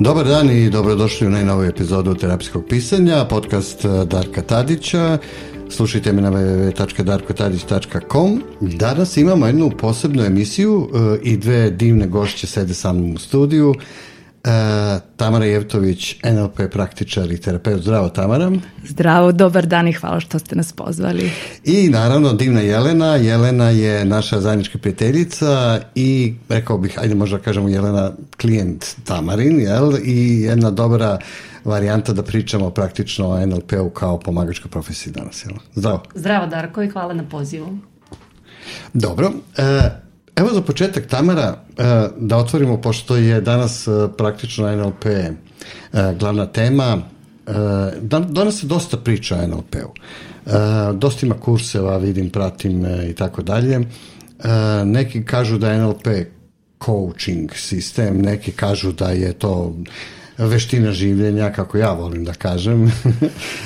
Dobar dan i dobrodošli u najnoviju epizodu terapijskog pisanja, podcast e, Darka Tadića. Slušajte me na www.darkotadić.com. Danas imamo jednu posebnu emisiju e, i dve divne gošće sede sa mnom u studiju. E, Tamara Jevtović, NLP praktičar i terapeut. Zdravo Tamara. Zdravo, dobar dan i hvala što ste nas pozvali. I naravno divna Jelena. Jelena je naša zajednička prijateljica i rekao bih, ajde možda kažemo Jelena klijent Tamarin, jel? I jedna dobra varijanta da pričamo praktično o NLP-u kao pomagačkoj profesija danas, jel? Zdravo. Zdravo Darko i hvala na pozivu. Dobro, e, Evo za početak, Tamara, e, da otvorimo, pošto je danas e, praktično NLP e, glavna tema, danas se dosta priča o NLP-u. Dosta ima kurseva, vidim, pratim i tako dalje. Neki kažu da je NLP coaching sistem, neki kažu da je to veština življenja, kako ja volim da kažem.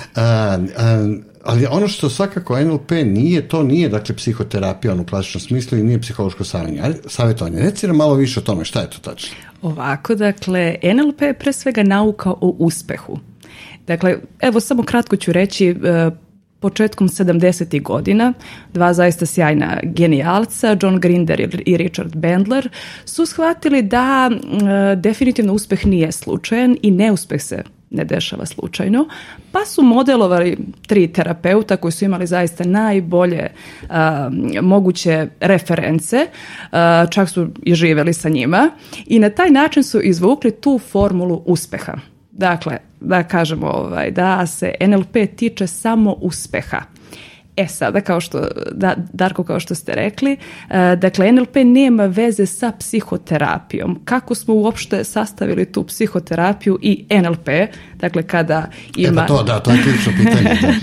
ali ono što svakako NLP nije, to nije dakle psihoterapija ono u klasičnom smislu i nije psihološko savjetovanje. savjetovanje. Reci nam malo više o tome, šta je to tačno? Ovako, dakle, NLP je pre svega nauka o uspehu. Dakle, evo samo kratko ću reći, e, početkom 70. godina dva zaista sjajna genijalca, John Grinder i Richard Bandler, su shvatili da e, definitivno uspeh nije slučajan i neuspeh se ne dešava slučajno, pa su modelovali tri terapeuta koji su imali zaista najbolje uh, moguće reference, uh, čak su i živjeli sa njima i na taj način su izvukli tu formulu uspeha. Dakle, da kažemo ovaj, da se NLP tiče samo uspeha. E sada, kao što, da, Darko, kao što ste rekli, e, dakle, NLP nema veze sa psihoterapijom. Kako smo uopšte sastavili tu psihoterapiju i NLP, dakle, kada e, pa ima... E to, da, to je ključno pitanje. Da.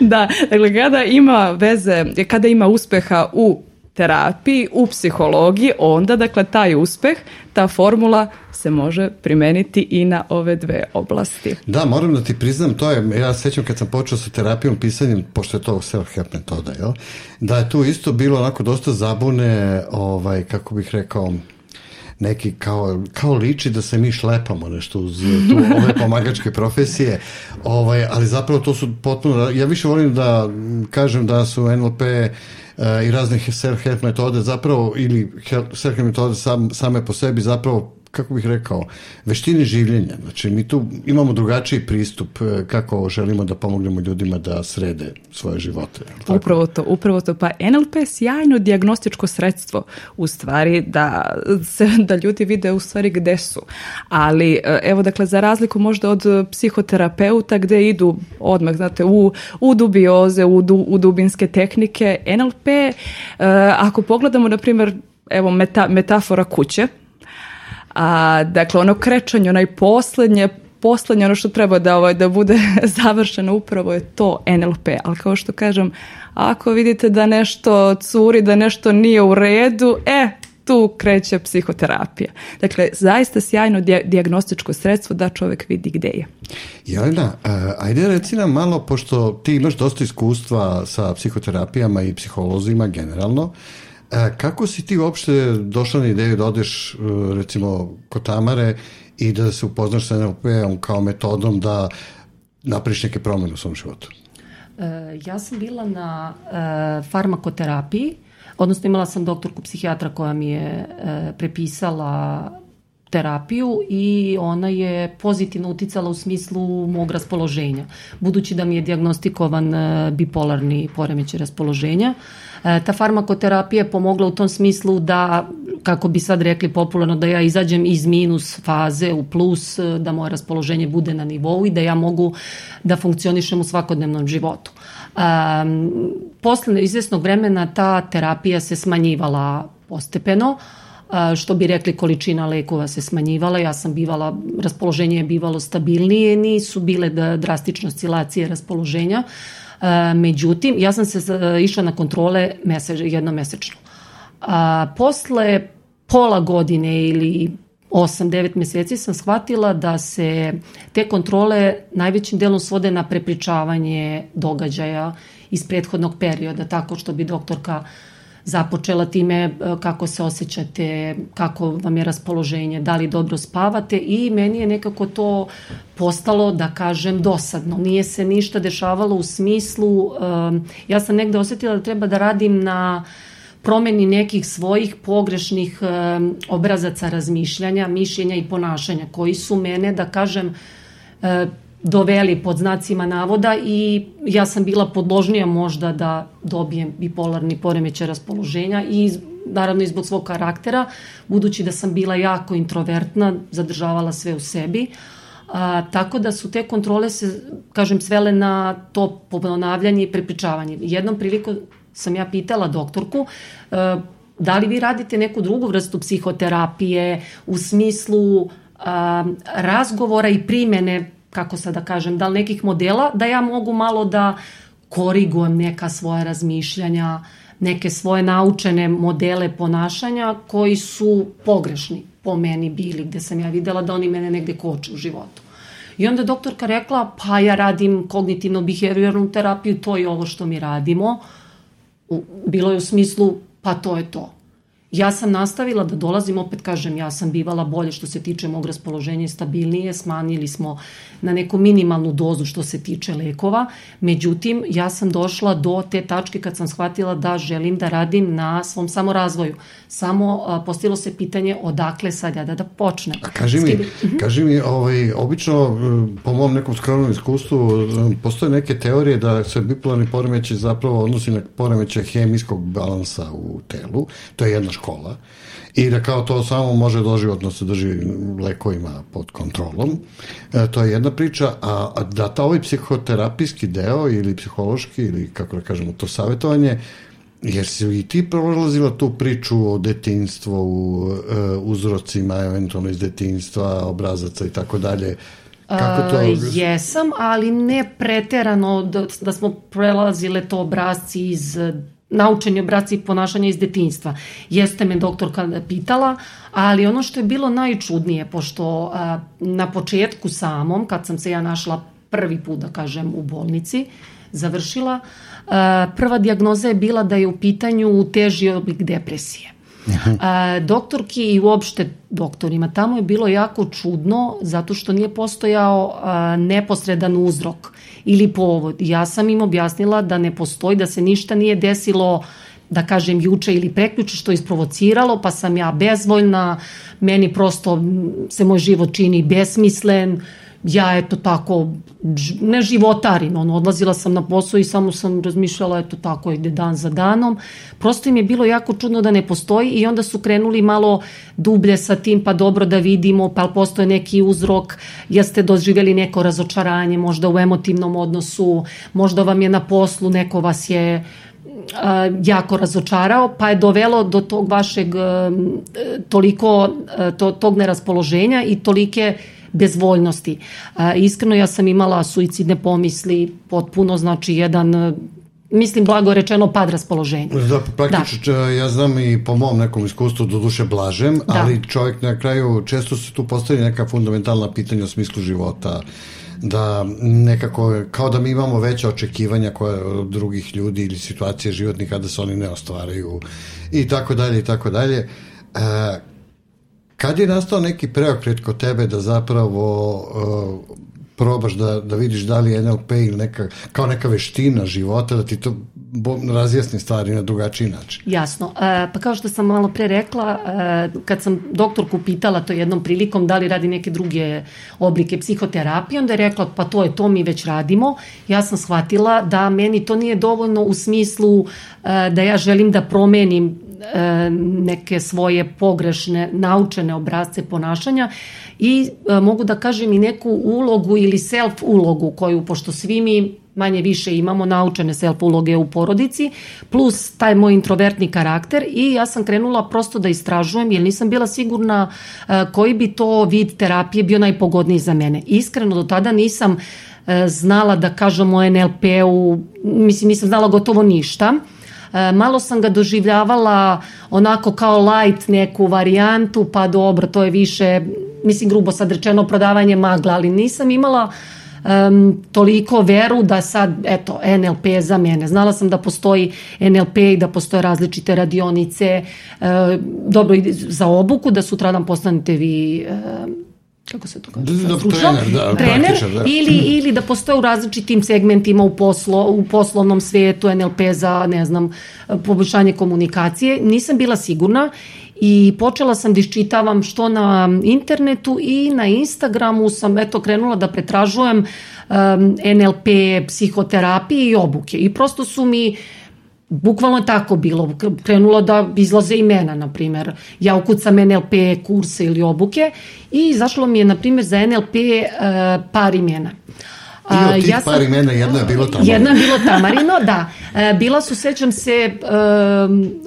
da, dakle, kada ima veze, kada ima uspeha u terapiji, u psihologiji, onda dakle taj uspeh, ta formula se može primeniti i na ove dve oblasti. Da, moram da ti priznam, to je, ja sećam kad sam počeo sa terapijom, pisanjem, pošto je to self-help metoda, jel? da je tu isto bilo onako dosta zabune, ovaj, kako bih rekao, neki kao, kao liči da se mi šlepamo nešto uz tu, ove pomagačke profesije, ovaj, ali zapravo to su potpuno, ja više volim da kažem da su NLP e, i razne self-help metode zapravo, ili self-help metode sam, same po sebi zapravo kako bih rekao, veštine življenja. Znači, mi tu imamo drugačiji pristup e, kako želimo da pomognemo ljudima da srede svoje živote. Tako? Upravo to, upravo to. Pa NLP je sjajno diagnostičko sredstvo, u stvari, da, se, da ljudi vide u stvari gde su. Ali, e, evo, dakle, za razliku možda od psihoterapeuta gde idu odmah, znate, u, u dubioze, u, du, u dubinske tehnike, NLP, e, ako pogledamo, na primjer, evo meta, metafora kuće A, dakle, ono krećanje, onaj poslednje, poslednje ono što treba da, ovaj, da bude završeno upravo je to NLP. Ali kao što kažem, ako vidite da nešto curi, da nešto nije u redu, e, tu kreće psihoterapija. Dakle, zaista sjajno dijagnostičko sredstvo da čovek vidi gde je. Jelena, e, ajde reci nam malo, pošto ti imaš dosta iskustva sa psihoterapijama i psiholozima generalno, uh, E, kako si ti uopšte došla na ideju da odeš e, recimo kod Tamare i da se upoznaš sa NLP-om kao metodom da napriš neke promene u svom životu? E, ja sam bila na e, farmakoterapiji, odnosno imala sam doktorku psihijatra koja mi je e, prepisala terapiju i ona je pozitivno uticala u smislu mog raspoloženja. Budući da mi je diagnostikovan e, bipolarni poremećaj raspoloženja, uh, E, ta farmakoterapija pomogla u tom smislu da kako bi sad rekli popularno da ja izađem iz minus faze u plus, e, da moje raspoloženje bude na nivou i da ja mogu da funkcionišem u svakodnevnom životu. Um, posle izvesnog vremena ta terapija se smanjivala postepeno, što bi rekli količina lekova se smanjivala, ja sam bivala, raspoloženje je bivalo stabilnije, nisu bile da drastične oscilacije raspoloženja, uh, E, međutim, ja sam se e, išla na kontrole meseč, jednomesečno. A, e, posle pola godine ili 8-9 meseci sam shvatila da se te kontrole najvećim delom svode na prepričavanje događaja iz prethodnog perioda, tako što bi doktorka uh, započela time e, kako se osjećate, kako vam je raspoloženje, da li dobro spavate i meni je nekako to postalo, da kažem, dosadno. Nije se ništa dešavalo u smislu, ja sam negde osetila da treba da radim na promeni nekih svojih pogrešnih obrazaca razmišljanja, mišljenja i ponašanja koji su mene, da kažem, e, doveli pod znacima navoda i ja sam bila podložnija možda da dobijem bipolarni poremećaj raspoloženja i naravno i zbog svog karaktera, budući da sam bila jako introvertna, zadržavala sve u sebi, a, tako da su te kontrole se, kažem, svele na to ponavljanje i prepričavanje. Jednom prilikom sam ja pitala doktorku, a, e, da li vi radite neku drugu vrstu psihoterapije u smislu a, razgovora i primene kako sad da kažem, da li nekih modela, da ja mogu malo da korigujem neka svoja razmišljanja, neke svoje naučene modele ponašanja koji su pogrešni po meni bili, gde sam ja videla da oni mene negde koče u životu. I onda doktorka rekla, pa ja radim kognitivno-behavioralnu terapiju, to je ovo što mi radimo. U, Bilo je u smislu, pa to je to. Ja sam nastavila da dolazim, opet kažem, ja sam bivala bolje što se tiče mog raspoloženja i stabilnije, smanjili smo na neku minimalnu dozu što se tiče lekova. Međutim, ja sam došla do te tačke kad sam shvatila da želim da radim na svom samorazvoju. Samo a, postilo se pitanje odakle sad ja da, da počnem. A kaži mi, Skidi. Mhm. kaži mi ovaj, obično, e, po mom nekom skromnom iskustvu, e, postoje neke teorije da se bipolarni poremećaj zapravo odnosi na poremećaj hemijskog balansa u telu. To je jedna škola i da kao to samo može doživotno se drži lekovima pod kontrolom. E, to je jedna priča, a da ta ovaj psihoterapijski deo ili psihološki ili kako da kažemo to savjetovanje Jer si i ti prolazila tu priču o detinstvu, e, uzrocima eventualno iz detinstva, obrazaca i tako dalje. Kako to? Uh, jesam, ali ne preterano da, da smo prelazile to obrazci iz naučeni obraci ponašanja iz detinjstva. Jeste me doktorka pitala, ali ono što je bilo najčudnije, pošto na početku samom, kad sam se ja našla prvi put, da kažem, u bolnici, završila, prva dijagnoza je bila da je u pitanju teži oblik depresije. A, doktorki i uopšte doktorima tamo je bilo jako čudno zato što nije postojao a, neposredan uzrok ili povod. Ja sam im objasnila da ne postoji, da se ništa nije desilo da kažem juče ili preključe što je isprovociralo, pa sam ja bezvoljna, meni prosto se moj život čini besmislen, uh, ja eto tako, ne životarim, ono, odlazila sam na posao i samo sam razmišljala eto tako, ide dan za danom. Prosto im je bilo jako čudno da ne postoji i onda su krenuli malo dublje sa tim, pa dobro da vidimo, pa postoje neki uzrok, jeste doživjeli neko razočaranje, možda u emotivnom odnosu, možda vam je na poslu, neko vas je jako razočarao, pa je dovelo do tog vašeg toliko, e, to, tog neraspoloženja i tolike bezvoljnosti. E, iskreno ja sam imala suicidne pomisli, potpuno znači jedan e, mislim blago rečeno pad raspoloženja. Da, praktično da. ja znam i po mom nekom iskustvu do duše blažem, da. ali čovjek na kraju često se tu postavi neka fundamentalna pitanja o smislu života da nekako, kao da mi imamo veće očekivanja koje od drugih ljudi ili situacije životnih, kada se oni ne ostvaraju i tako dalje i tako dalje. E, Kad je nastao neki preokret kod tebe da zapravo uh, probaš da, da vidiš da li je NLP ili neka, kao neka veština života, da ti to razjasni stvari na drugačiji način. Jasno. E, pa kao što sam malo pre rekla, e, kad sam doktorku pitala to jednom prilikom da li radi neke druge oblike psihoterapije, onda je rekla pa to je to, mi već radimo. Ja sam shvatila da meni to nije dovoljno u smislu e, da ja želim da promenim e, neke svoje pogrešne naučene obrazce ponašanja i e, mogu da kažem i neku ulogu ili self ulogu koju pošto svi mi manje više imamo naučene self uloge u porodici, plus taj moj introvertni karakter i ja sam krenula prosto da istražujem jer nisam bila sigurna e, koji bi to vid terapije bio najpogodniji za mene. Iskreno do tada nisam e, znala da kažem o NLP-u, mislim nisam znala gotovo ništa. E, malo sam ga doživljavala onako kao light neku varijantu, pa dobro, to je više, mislim grubo sad rečeno, prodavanje magla, ali nisam imala uh, um, toliko veru da sad, eto, NLP je za mene. Znala sam da postoji NLP i da postoje različite radionice, uh, dobro, za obuku, da sutra sutradan postanete vi uh, kako se to kaže, da, da trener, da, trener da. ili, ili da postoje u različitim segmentima u, poslo, u poslovnom svetu, NLP za, ne znam, poboljšanje komunikacije. Nisam bila sigurna i počela sam da iščitavam što na internetu i na Instagramu sam eto krenula da pretražujem um, NLP, psihoterapije i obuke i prosto su mi Bukvalno je tako bilo. Krenulo da izlaze imena, na primjer. Ja ukucam NLP kurse ili obuke i izašlo mi je, na primjer, za NLP uh, eh, par imena. Uh, Bio tih ja sam, par imena, jedno je bilo Tamarino. Jedna je bilo Tamarino, da. E, bila su, sećam se,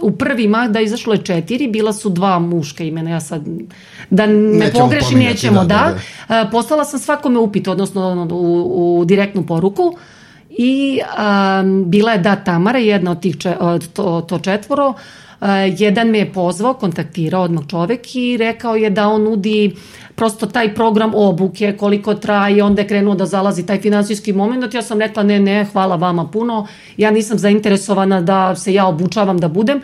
u prvi da izašlo je četiri, bila su dva muška imena, ja sad, da ne pogrešim, nećemo, da, da. da, da. E, Poslala sam svakome upit, odnosno u, u direktnu poruku, i bila je da Tamara, jedna od tih če, to, to četvoro, E, jedan me je pozvao, kontaktirao odmah čovek i rekao je da on nudi prosto taj program obuke, koliko traje, onda je krenuo da zalazi taj finansijski moment, ja sam rekla ne, ne, hvala vama puno, ja nisam zainteresovana da se ja obučavam da budem,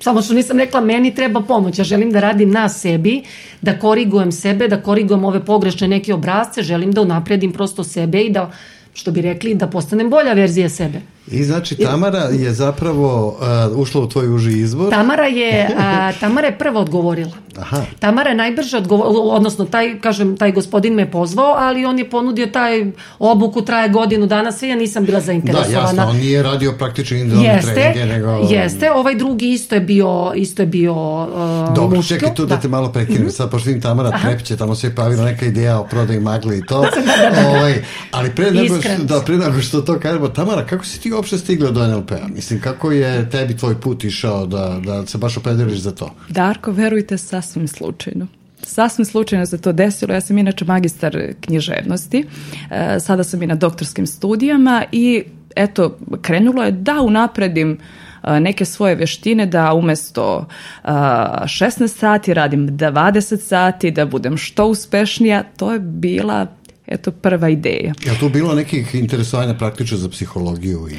samo što nisam rekla meni treba pomoć, ja želim da radim na sebi, da korigujem sebe, da korigujem ove pogrešne neke obrazce, želim da unapredim prosto sebe i da, što bi rekli, da postanem bolja verzija sebe. I znači Tamara je zapravo uh, ušla u tvoj uži izbor. Tamara je, uh, Tamara je prvo odgovorila. Aha. Tamara je najbrže odgovorila, odnosno taj, kažem, taj gospodin me pozvao, ali on je ponudio taj obuku, traje godinu dana, sve ja nisam bila da, zainteresovana. Da, jasno, on nije radio praktični individualne trening nego... Jeste, ovaj drugi isto je bio, isto je bio uh, Dobro, muško. čekaj tu da, da te malo prekinem, mm -hmm. sad pošto Tamara Aha. Trepće, tamo se je pavila neka ideja o prodaji magle i to. da, da, da. Ovaj, ali pre nego, što, da, pre nego što to kažemo, Tamara, kako si ti uopšte stigla do NLP-a? Mislim, kako je tebi tvoj put išao da, da se baš opredeliš za to? Darko, verujte, sasvim slučajno sasvim slučajno se to desilo. Ja sam inače magistar književnosti, e, sada sam i na doktorskim studijama i eto, krenulo je da unapredim e, neke svoje veštine, da umesto e, 16 sati radim 20 sati, da budem što uspešnija. To je bila eto, prva ideja. Je tu bilo nekih interesovanja praktiča za psihologiju? I...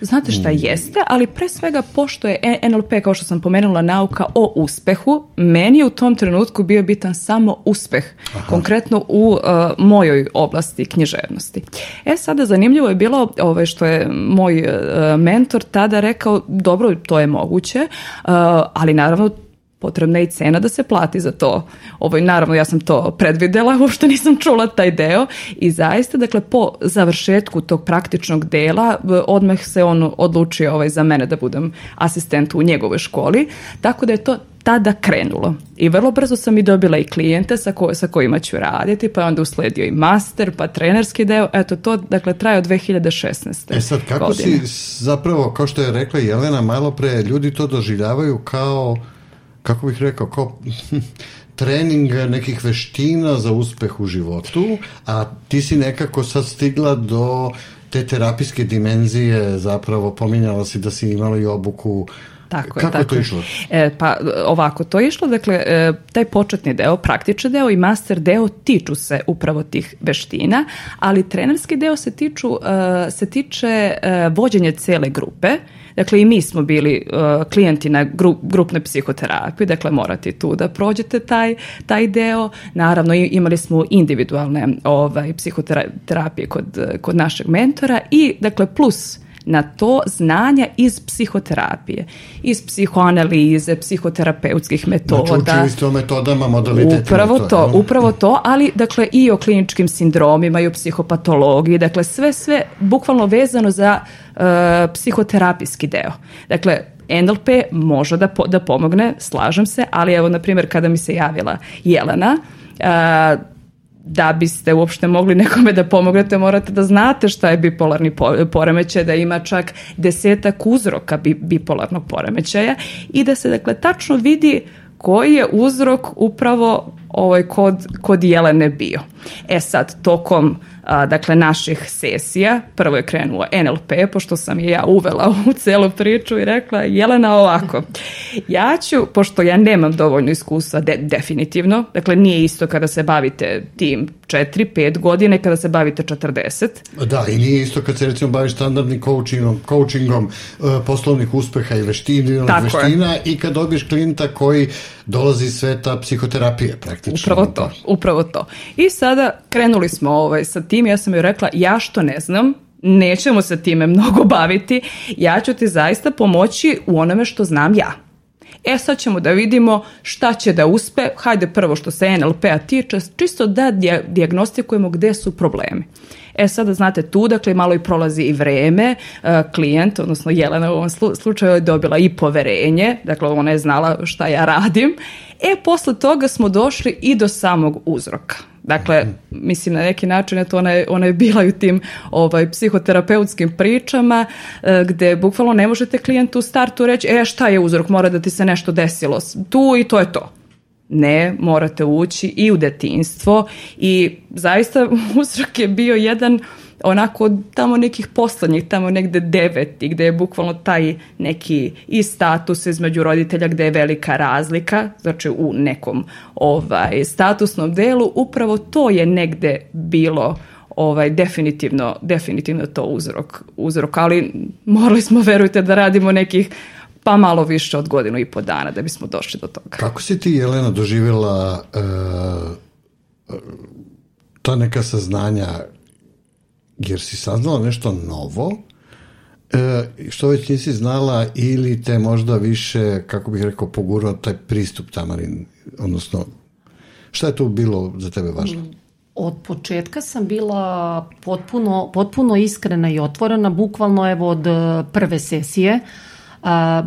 Znate šta mm. jeste, ali pre svega pošto je NLP, kao što sam pomenula, nauka o uspehu, meni je u tom trenutku bio bitan samo uspeh, Aha. konkretno u uh, mojoj oblasti književnosti. E sada, zanimljivo je bilo ove, ovaj, što je moj uh, mentor tada rekao, dobro, to je moguće, uh, ali naravno potrebna je i cena da se plati za to. Ovo, naravno, ja sam to predvidela, uopšte nisam čula taj deo i zaista, dakle, po završetku tog praktičnog dela, odmeh se on odlučio ovaj, za mene da budem asistent u njegovoj školi, tako da je to tada krenulo. I vrlo brzo sam i dobila i klijente sa, ko, sa kojima ću raditi, pa je onda usledio i master, pa trenerski deo. Eto, to dakle traje od 2016. E sad, kako godine. si zapravo, kao što je rekla Jelena malo pre, ljudi to doživljavaju kao kako bih rekao, kao trening nekih veština za uspeh u životu, a ti si nekako sad stigla do te terapijske dimenzije zapravo, pominjala si da si imala i obuku Tako je, Kako tako. to išlo? E, pa ovako, to je išlo, dakle, e, taj početni deo, praktični deo i master deo tiču se upravo tih veština, ali trenerski deo se, tiču, e, se tiče e, vođenje cele grupe, Dakle, i mi smo bili uh, klijenti na grup, grupnoj psihoterapiji, dakle morate tu da prođete taj, taj deo. Naravno, imali smo individualne ovaj, psihoterapije kod, kod našeg mentora i, dakle, plus na to znanja iz psihoterapije, iz psihoanalize, psihoterapeutskih metoda. Znači učili ste o metodama, modalitetima. Upravo metoda. to, upravo to, ali dakle i o kliničkim sindromima i o psihopatologiji, dakle sve, sve bukvalno vezano za uh, psihoterapijski deo. Dakle, NLP može da, po, da pomogne, slažem se, ali evo, na primjer, kada mi se javila Jelena, uh, da biste uopšte mogli nekome da pomognete, morate da znate šta je bipolarni poremećaj, da ima čak desetak uzroka bipolarnog poremećaja i da se dakle tačno vidi koji je uzrok upravo ovaj kod, kod Jelene bio. E sad, tokom uh, a, dakle, naših sesija. Prvo je krenuo NLP, pošto sam je ja uvela u celu priču i rekla, Jelena, ovako, ja ću, pošto ja nemam dovoljno iskustva, de, definitivno, dakle, nije isto kada se bavite tim 4-5 godine, kada se bavite 40. Da, i nije isto kad se, recimo, baviš standardnim coachingom, coachingom e, poslovnih uspeha i veština, veština je. i kad dobiješ klijenta koji dolazi sveta psihoterapije, praktično. Upravo to, upravo to. I sada krenuli smo ovaj, sa tim tim, ja sam joj rekla ja što ne znam, nećemo se time mnogo baviti, ja ću ti zaista pomoći u onome što znam ja. E sad ćemo da vidimo šta će da uspe, hajde prvo što se NLP-a tiče, čisto da diagnostikujemo gde su problemi. E sada znate tu, dakle malo i prolazi i vreme, e, klijent, odnosno Jelena u ovom slučaju je dobila i poverenje, dakle ona je znala šta ja radim. E posle toga smo došli i do samog uzroka. Dakle, mislim na neki način to ona ona je bila u tim ovaj psihoterapeutskim pričama e, gde bukvalno ne možete klijentu u startu reći e šta je uzrok, mora da ti se nešto desilo tu i to je to. Ne, morate ući i u detinstvo i zaista uzrok je bio jedan uh, onako tamo nekih poslednjih, tamo negde deveti, gde je bukvalno taj neki i status između roditelja gde je velika razlika, znači u nekom ovaj, statusnom delu, upravo to je negde bilo ovaj definitivno definitivno to uzrok uzrok ali morali smo verujte da radimo nekih pa malo više od godinu i po dana da bismo došli do toga. Kako si ti Jelena doživela uh, eh, ta neka saznanja jer si saznala nešto novo, e, što već nisi znala ili te možda više, kako bih rekao, pogurao taj pristup Tamarin, odnosno šta je tu bilo za tebe važno? Od početka sam bila potpuno, potpuno iskrena i otvorena, bukvalno evo od e, prve sesije. Uh, A,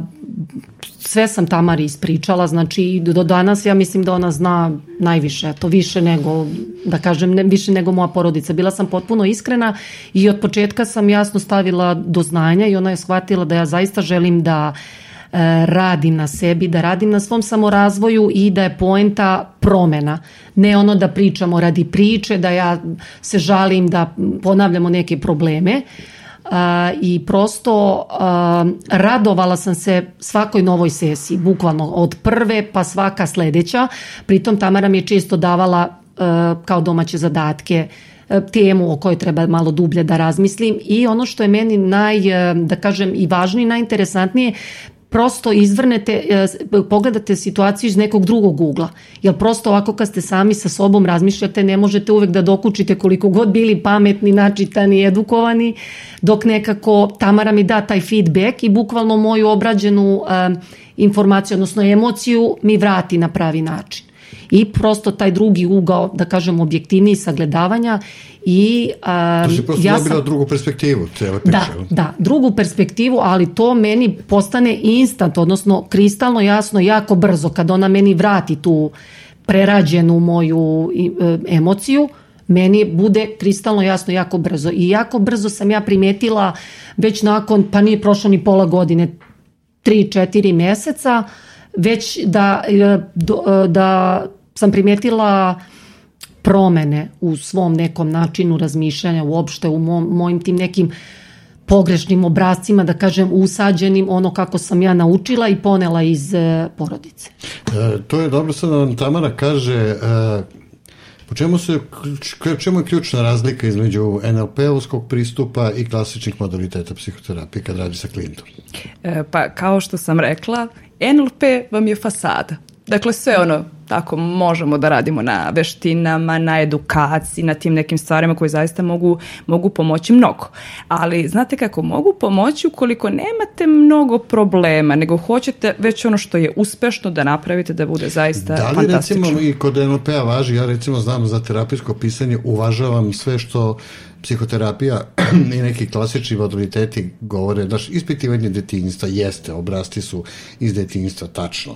sve sam Tamari ispričala, znači do danas ja mislim da ona zna najviše, to više nego, da kažem, ne, više nego moja porodica. Bila sam potpuno iskrena i od početka sam jasno stavila do znanja i ona je shvatila da ja zaista želim da e, radim na sebi, da radim na svom samorazvoju i da je poenta promena. Ne ono da pričamo radi priče, da ja se žalim, da ponavljamo neke probleme, i prosto radovala sam se svakoj novoj sesiji, bukvalno od prve pa svaka sledeća. Pritom Tamara mi je često davala kao domaće zadatke temu o kojoj treba malo dublje da razmislim i ono što je meni naj, da kažem, i važnije i najinteresantnije, prosto izvrnete, e, pogledate situaciju iz nekog drugog ugla. Jer prosto ovako kad ste sami sa sobom razmišljate, ne možete uvek da dokučite koliko god bili pametni, načitani, edukovani, dok nekako Tamara mi da taj feedback i bukvalno moju obrađenu e, informaciju, odnosno emociju mi vrati na pravi način i prosto taj drugi ugao, da kažem, objektivniji sagledavanja i... A, to si prosto ja dobila sam, drugu perspektivu cele priče. Da, da, drugu perspektivu, ali to meni postane instant, odnosno kristalno jasno, jako brzo, kad ona meni vrati tu prerađenu moju e, emociju, meni bude kristalno jasno jako brzo i jako brzo sam ja primetila već nakon, pa nije prošlo ni pola godine, 3-4 meseca, već da, e, e, da sam primetila promene u svom nekom načinu razmišljanja uopšte u mom, mojim tim nekim pogrešnim obrazcima, da kažem usađenim ono kako sam ja naučila i ponela iz e, porodice. E, to je dobro sad da nam Tamara kaže e, po čemu, se, čemu je ključna razlika između NLP-ovskog pristupa i klasičnih modaliteta psihoterapije kad radi sa klijentom? E, pa kao što sam rekla, NLP vam je fasada. Dakle, sve ono, tako možemo da radimo na veštinama, na edukaciji, na tim nekim stvarima koje zaista mogu, mogu pomoći mnogo. Ali znate kako, mogu pomoći ukoliko nemate mnogo problema, nego hoćete već ono što je uspešno da napravite da bude zaista fantastično. da li, fantastično. recimo i kod NLP-a važi, ja recimo znam za terapijsko pisanje, uvažavam sve što psihoterapija i neki klasični modaliteti govore, znaš, ispitivanje detinjstva jeste, obrasti su iz detinjstva tačno.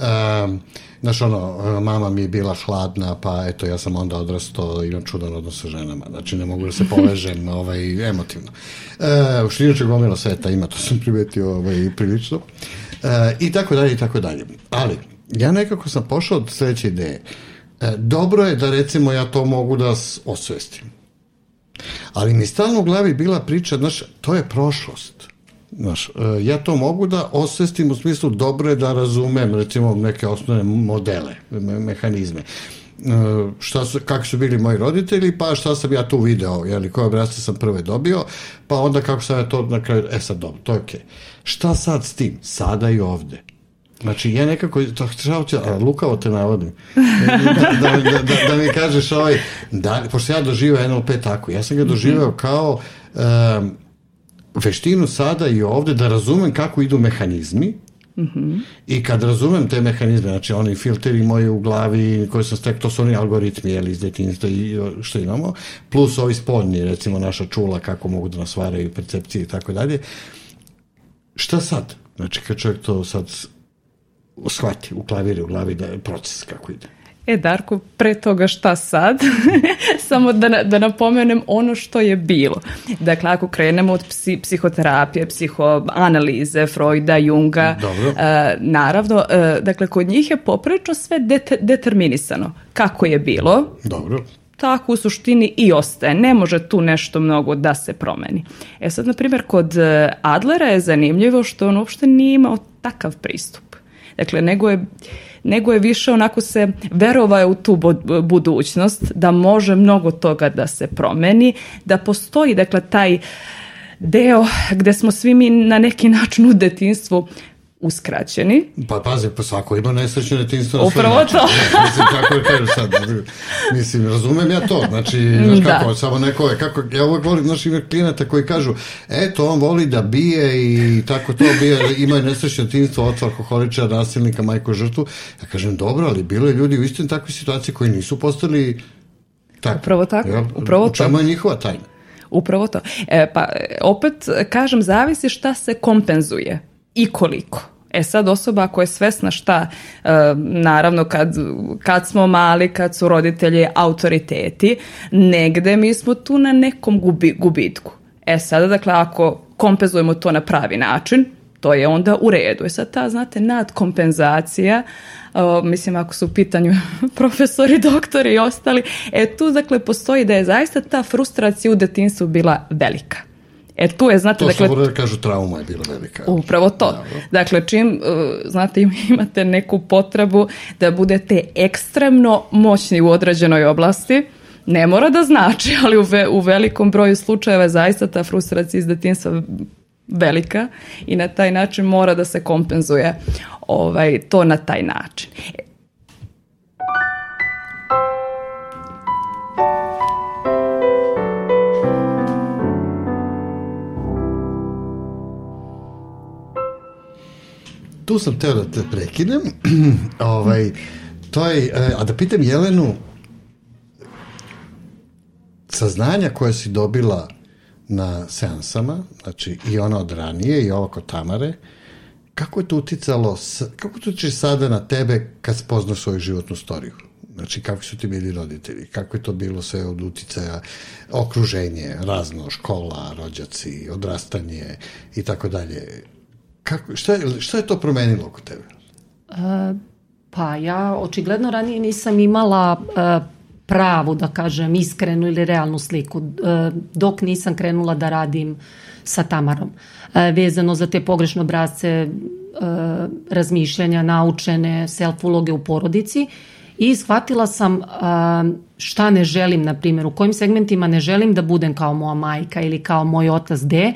Um, znaš, ono, mama mi je bila hladna, pa eto, ja sam onda odrastao, imam čudan odnos sa ženama, znači ne mogu da se povežem ovaj, emotivno. Uh, što inače gomila sveta ima, to sam primetio ovaj, prilično. Uh, I tako dalje, i tako dalje. Ali, ja nekako sam pošao od sledeće ideje. E, dobro je da recimo ja to mogu da osvestim. Ali mi stalno u glavi bila priča, znaš, to je prošlost. Znaš, ja to mogu da osvestim u smislu dobro je da razumem recimo neke osnovne modele, mehanizme. Šta su, kako su bili moji roditelji, pa šta sam ja tu video, jeli, koje obrazce sam prve dobio, pa onda kako sam ja to na kraju, e sad dobro, to je okej. Okay. Šta sad s tim? Sada i ovde. Znači, ja nekako, to treba ću, a lukavo te navodim, da, da, da, da, mi kažeš ovaj, da, pošto ja doživao NLP tako, ja sam ga doživao kao um, veštinu sada i ovde da razumem kako idu mehanizmi Mm -hmm. I kad razumem te mehanizme, znači oni filteri moje u glavi koji sam stek, to su oni algoritmi jeli, iz detinjstva i što imamo, plus ovi spodnji, recimo naša čula kako mogu da nas varaju percepcije i tako dalje. Šta sad? Znači kad čovjek to sad shvati u klaviru, u glavi da je proces kako ide. E, Darko, pre toga šta sad? Samo da, na, da napomenem ono što je bilo. Dakle, ako krenemo od psi, psihoterapije, psihoanalize, Freuda, Junga, Dobro. E, naravno, e, dakle, kod njih je poprilično sve dete, determinisano. Kako je bilo? Dobro tako u suštini i ostaje. Ne može tu nešto mnogo da se promeni. E sad, na primjer, kod e, Adlera je zanimljivo što on uopšte nije imao takav pristup. Dakle, nego je nego je više onako se verovao u tu budućnost, da može mnogo toga da se promeni, da postoji dakle taj deo gde smo svi mi na neki način u detinstvu uskraćeni. Pa pazi, pa svako ima nesrećno detinjstvo na Upravo svoj način. to. mislim, kako je kažem sad, mislim, razumem ja to, znači, znaš da. kako, da. samo neko je, kako, ja uvek volim, znaš, ima klijenata koji kažu, eto, on voli da bije i tako to bije, ima nesrećno detinjstvo, oca alkoholiča, nasilnika, majko žrtvu. Ja kažem, dobro, ali bilo je ljudi u istim takvoj situaciji koji nisu postali tako. Upravo tako, ja, upravo to. U čemu je njihova tajna? Upravo to. E, pa opet kažem, zavisi šta se kompenzuje i koliko. E sad osoba koja je svesna šta, e, naravno kad, kad smo mali, kad su roditelji autoriteti, negde mi smo tu na nekom gubi, gubitku. E sad, dakle, ako kompenzujemo to na pravi način, to je onda u redu. E sad ta, znate, nadkompenzacija, o, mislim ako su u pitanju profesori, doktori i ostali, e tu dakle postoji da je zaista ta frustracija u detinstvu bila velika. E tu je, znate, to dakle... To što da kažu, trauma je bila velika. Upravo to. Dobro. Da, da. Dakle, čim, e, znate, imate neku potrebu da budete ekstremno moćni u određenoj oblasti, ne mora da znači, ali u, ve, u velikom broju slučajeva je zaista ta frustracija iz detinstva velika i na taj način mora da se kompenzuje ovaj, to na taj način. tu sam teo da te prekinem. ovaj, to je, e, a da pitam Jelenu, saznanja koje si dobila na seansama, znači i ona od ranije i ovo kod Tamare, kako je to uticalo, kako to će sada na tebe kad spoznaš svoju životnu storiju? Znači, kakvi su ti bili roditelji? Kako je to bilo sve od uticaja? Okruženje, razno, škola, rođaci, odrastanje i tako dalje. Kako, šta, je, šta je to promenilo kod tebe? E, pa ja očigledno ranije nisam imala e, pravu, da kažem, iskrenu ili realnu sliku, e, dok nisam krenula da radim sa Tamarom. E, vezano za te pogrešne obrazce e, razmišljanja, naučene, self uloge u porodici i shvatila sam e, šta ne želim, na primjer, u kojim segmentima ne želim da budem kao moja majka ili kao moj otac D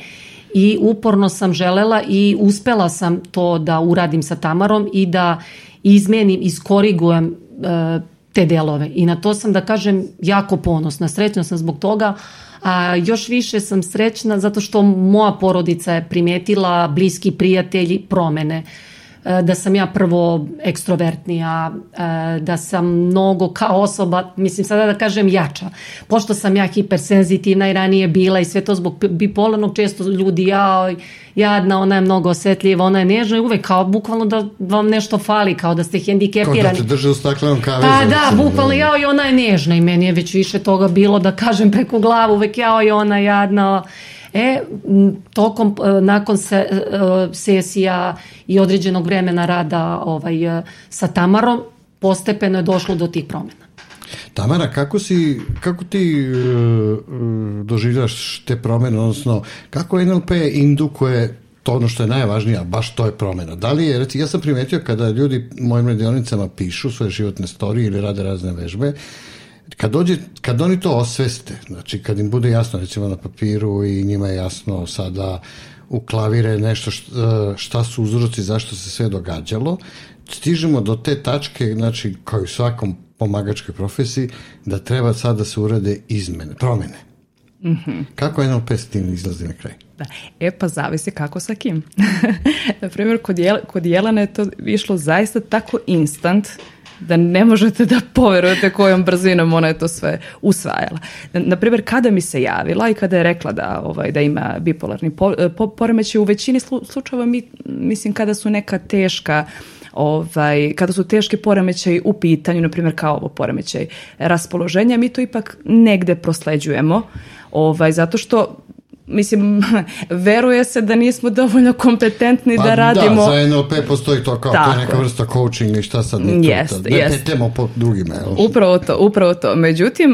i uporno sam želela i uspela sam to da uradim sa Tamarom i da izmenim, iskorigujem e, te delove i na to sam da kažem jako ponosna, srećna sam zbog toga, a još više sam srećna zato što moja porodica je primetila, bliski prijatelji promene. Eh, da sam ja prvo ekstrovertnija, eh, da sam mnogo kao osoba, mislim sada da kažem jača. Pošto sam ja hipersenzitivna i ranije bila i sve to zbog bipolarnog, često ljudi, ja, jadna, ona je mnogo osjetljiva, ona je nežna i uvek kao bukvalno da vam nešto fali, kao da ste hendikepirani. Kao da te drže u staklenom kavezu. Pa da, bukvalno da. jao i ona je nežna i meni je već više toga bilo da kažem preko glavu, uvek jao i ona jadna E, tokom, e, nakon se, e, sesija i određenog vremena rada ovaj, e, sa Tamarom, postepeno je došlo do tih promjena. Tamara, kako si, kako ti e, doživljaš te promene, odnosno kako NLP indukuje to ono što je najvažnije, a baš to je promena. Da li je, reci, ja sam primetio kada ljudi mojim radionicama pišu svoje životne storije ili rade razne vežbe, kad, dođe, kad oni to osveste, znači kad im bude jasno recimo na papiru i njima je jasno sada u klavire nešto šta, e, šta su uzroci zašto se sve događalo, stižemo do te tačke, znači kao i u svakom pomagačkoj profesiji, da treba sada da se urade izmene, promene. Mm -hmm. Kako NLP s tim izlazi na kraj? Da. E pa zavisi kako sa kim. na primjer, kod, Jel, kod Jelana je to išlo zaista tako instant, da ne možete da poverujete kojom brzinom ona je to sve usvajala. Naprimjer, kada mi se javila i kada je rekla da, ovaj, da ima bipolarni po, eh, po, poremećaj, u većini slu, slučajeva mi, mislim kada su neka teška ovaj, kada su teške poremećaj u pitanju, na primjer kao ovo poremećaj raspoloženja, mi to ipak negde prosleđujemo, ovaj, zato što Mislim, veruje se da nismo dovoljno kompetentni da pa, da radimo... Da, za NLP postoji to kao Tako. neka vrsta coaching i šta sad mi jest, da jest. petemo po drugima. Jel? Upravo to, upravo to. Međutim,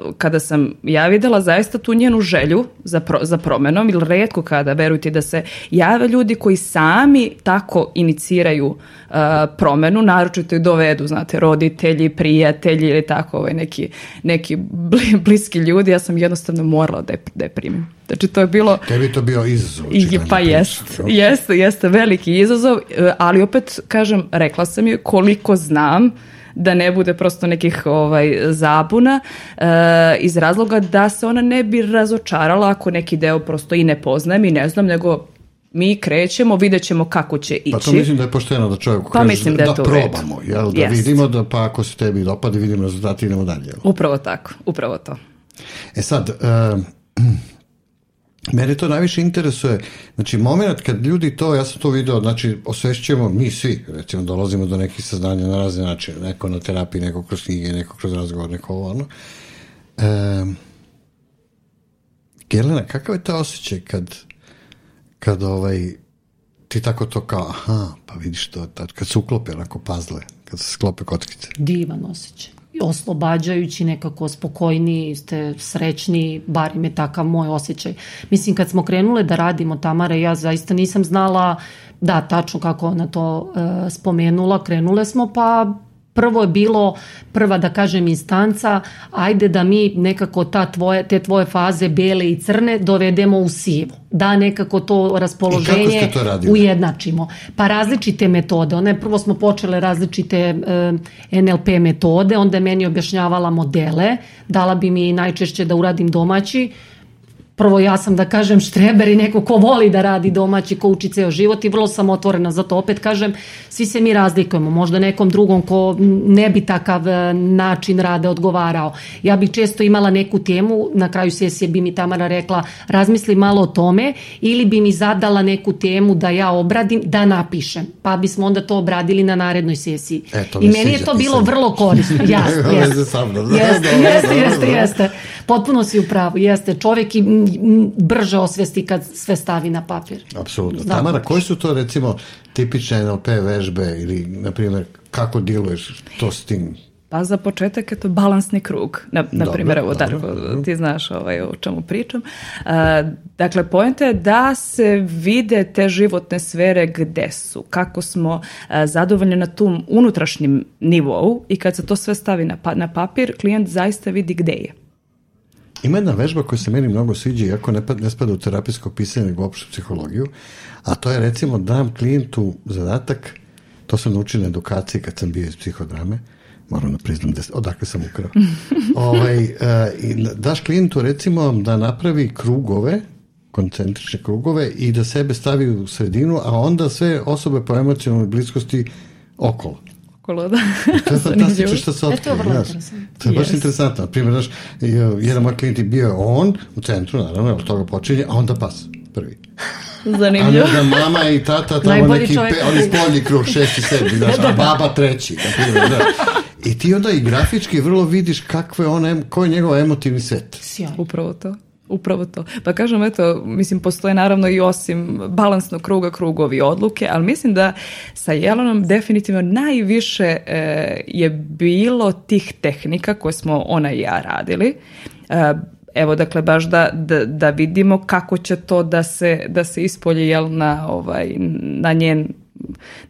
uh, kada sam ja videla zaista tu njenu želju za, pro, za promenom, ili redko kada, verujte, da se jave ljudi koji sami tako iniciraju uh, promenu, naročito i dovedu, znate, roditelji, prijatelji ili tako ovaj, neki, neki bliski ljudi, ja sam jednostavno morala da je, da je primim. Znači to je bilo... Tebi je to bio izazov. I, pa jest, jeste, jeste veliki izazov, eh, ali opet, kažem, rekla sam joj koliko znam da ne bude prosto nekih ovaj, zabuna e, iz razloga da se ona ne bi razočarala ako neki deo prosto i ne poznajem i ne znam, nego mi krećemo, vidjet ćemo kako će ići. Pa to mislim da je pošteno da čovjek pa kaže mislim da, da probamo, jel, da yes. vidimo, da, pa ako se tebi dopade vidimo rezultati i idemo dalje. Jel? Upravo tako, upravo to. E sad, uh, Mene to najviše interesuje, znači moment kad ljudi to, ja sam to video, znači osvešćujemo mi svi, recimo dolazimo do nekih saznanja na razne načine, neko na terapiji, neko kroz knjige, neko kroz razgovor, neko ovo ono. E, Gelena, kakav je ta osjećaj kad, kad ovaj, ti tako to kao, aha, pa vidiš to, kad se uklope onako pazle, kad se sklope kockice. Divan osjećaj oslobađajući nekako spokojni, ste srećni, bar im je takav moj osjećaj. Mislim, kad smo krenule da radimo Tamara, ja zaista nisam znala, da, tačno kako ona to e, spomenula, krenule smo pa prvo je bilo prva da kažem instanca ajde da mi nekako ta tvoje, te tvoje faze bele i crne dovedemo u sivu da nekako to raspoloženje to ujednačimo. Pa različite metode. Ona je, prvo smo počele različite e, eh, NLP metode, onda je meni objašnjavala modele, dala bi mi najčešće da uradim domaći prvo ja sam da kažem štreber i neko ko voli da radi domaći, ko uči ceo život i vrlo sam otvorena za to. Opet kažem, svi se mi razlikujemo, možda nekom drugom ko ne bi takav e, način rada odgovarao. Ja bih često imala neku temu, na kraju sesije bi mi Tamara rekla razmisli malo o tome ili bi mi zadala neku temu da ja obradim, da napišem. Pa bismo onda to obradili na narednoj sesiji. E, I meni je to bilo pisanje. vrlo korisno. Jeste, jeste. Jeste, jeste, jeste. Potpuno si u pravu, jeste. Čovek i brže osvesti kad sve stavi na papir. Apsolutno. Da. Tamara, koje su to recimo tipične NLP vežbe ili, na primjer, kako diluješ to s tim? Pa za početak je to balansni krug. Na, na primjer, evo Darko, mhm. ti znaš ovaj, o čemu pričam. A, dakle, pojenta je da se vide te životne sfere gde su, kako smo a, zadovoljni na tom unutrašnjem nivou i kad se to sve stavi na, pa, na papir, klijent zaista vidi gde je. Ima jedna vežba koja se meni mnogo sviđa, iako ne, pa, ne spada u terapijsko pisanje, nego uopšte psihologiju, a to je recimo dam klijentu zadatak, to sam naučio na edukaciji kad sam bio iz psihodrame, moram da priznam da, odakle sam ukrao. ovaj, uh, i daš klijentu recimo da napravi krugove, koncentrične krugove i da sebe stavi u sredinu, a onda sve osobe po emocionalnoj bliskosti okolo okolo. Da, to je fantastično što se otkrije. E, to je vrlo interesantno. To je baš yes. interesantno. Primjer, znaš, e, jedan moj klijent je bio on, u centru, naravno, od toga počinje, a onda pas, prvi. Zanimljivo. A da mama i tata tamo neki, čovjek. pe, oni spoljni krug, šesti, sedmi, znaš, da, da, a da. baba treći, kapiraj, znaš. I ti onda i grafički vrlo vidiš kakve ona, koji je njegov emotivni set. Sjaj. Upravo to. Upravo to. Pa kažem, eto, mislim, postoje naravno i osim balansnog kruga krugovi odluke, ali mislim da sa Jelonom definitivno najviše e, je bilo tih tehnika koje smo ona i ja radili. E, evo, dakle, baš da, da, da, vidimo kako će to da se, da se ispolje jel, na, ovaj, na njen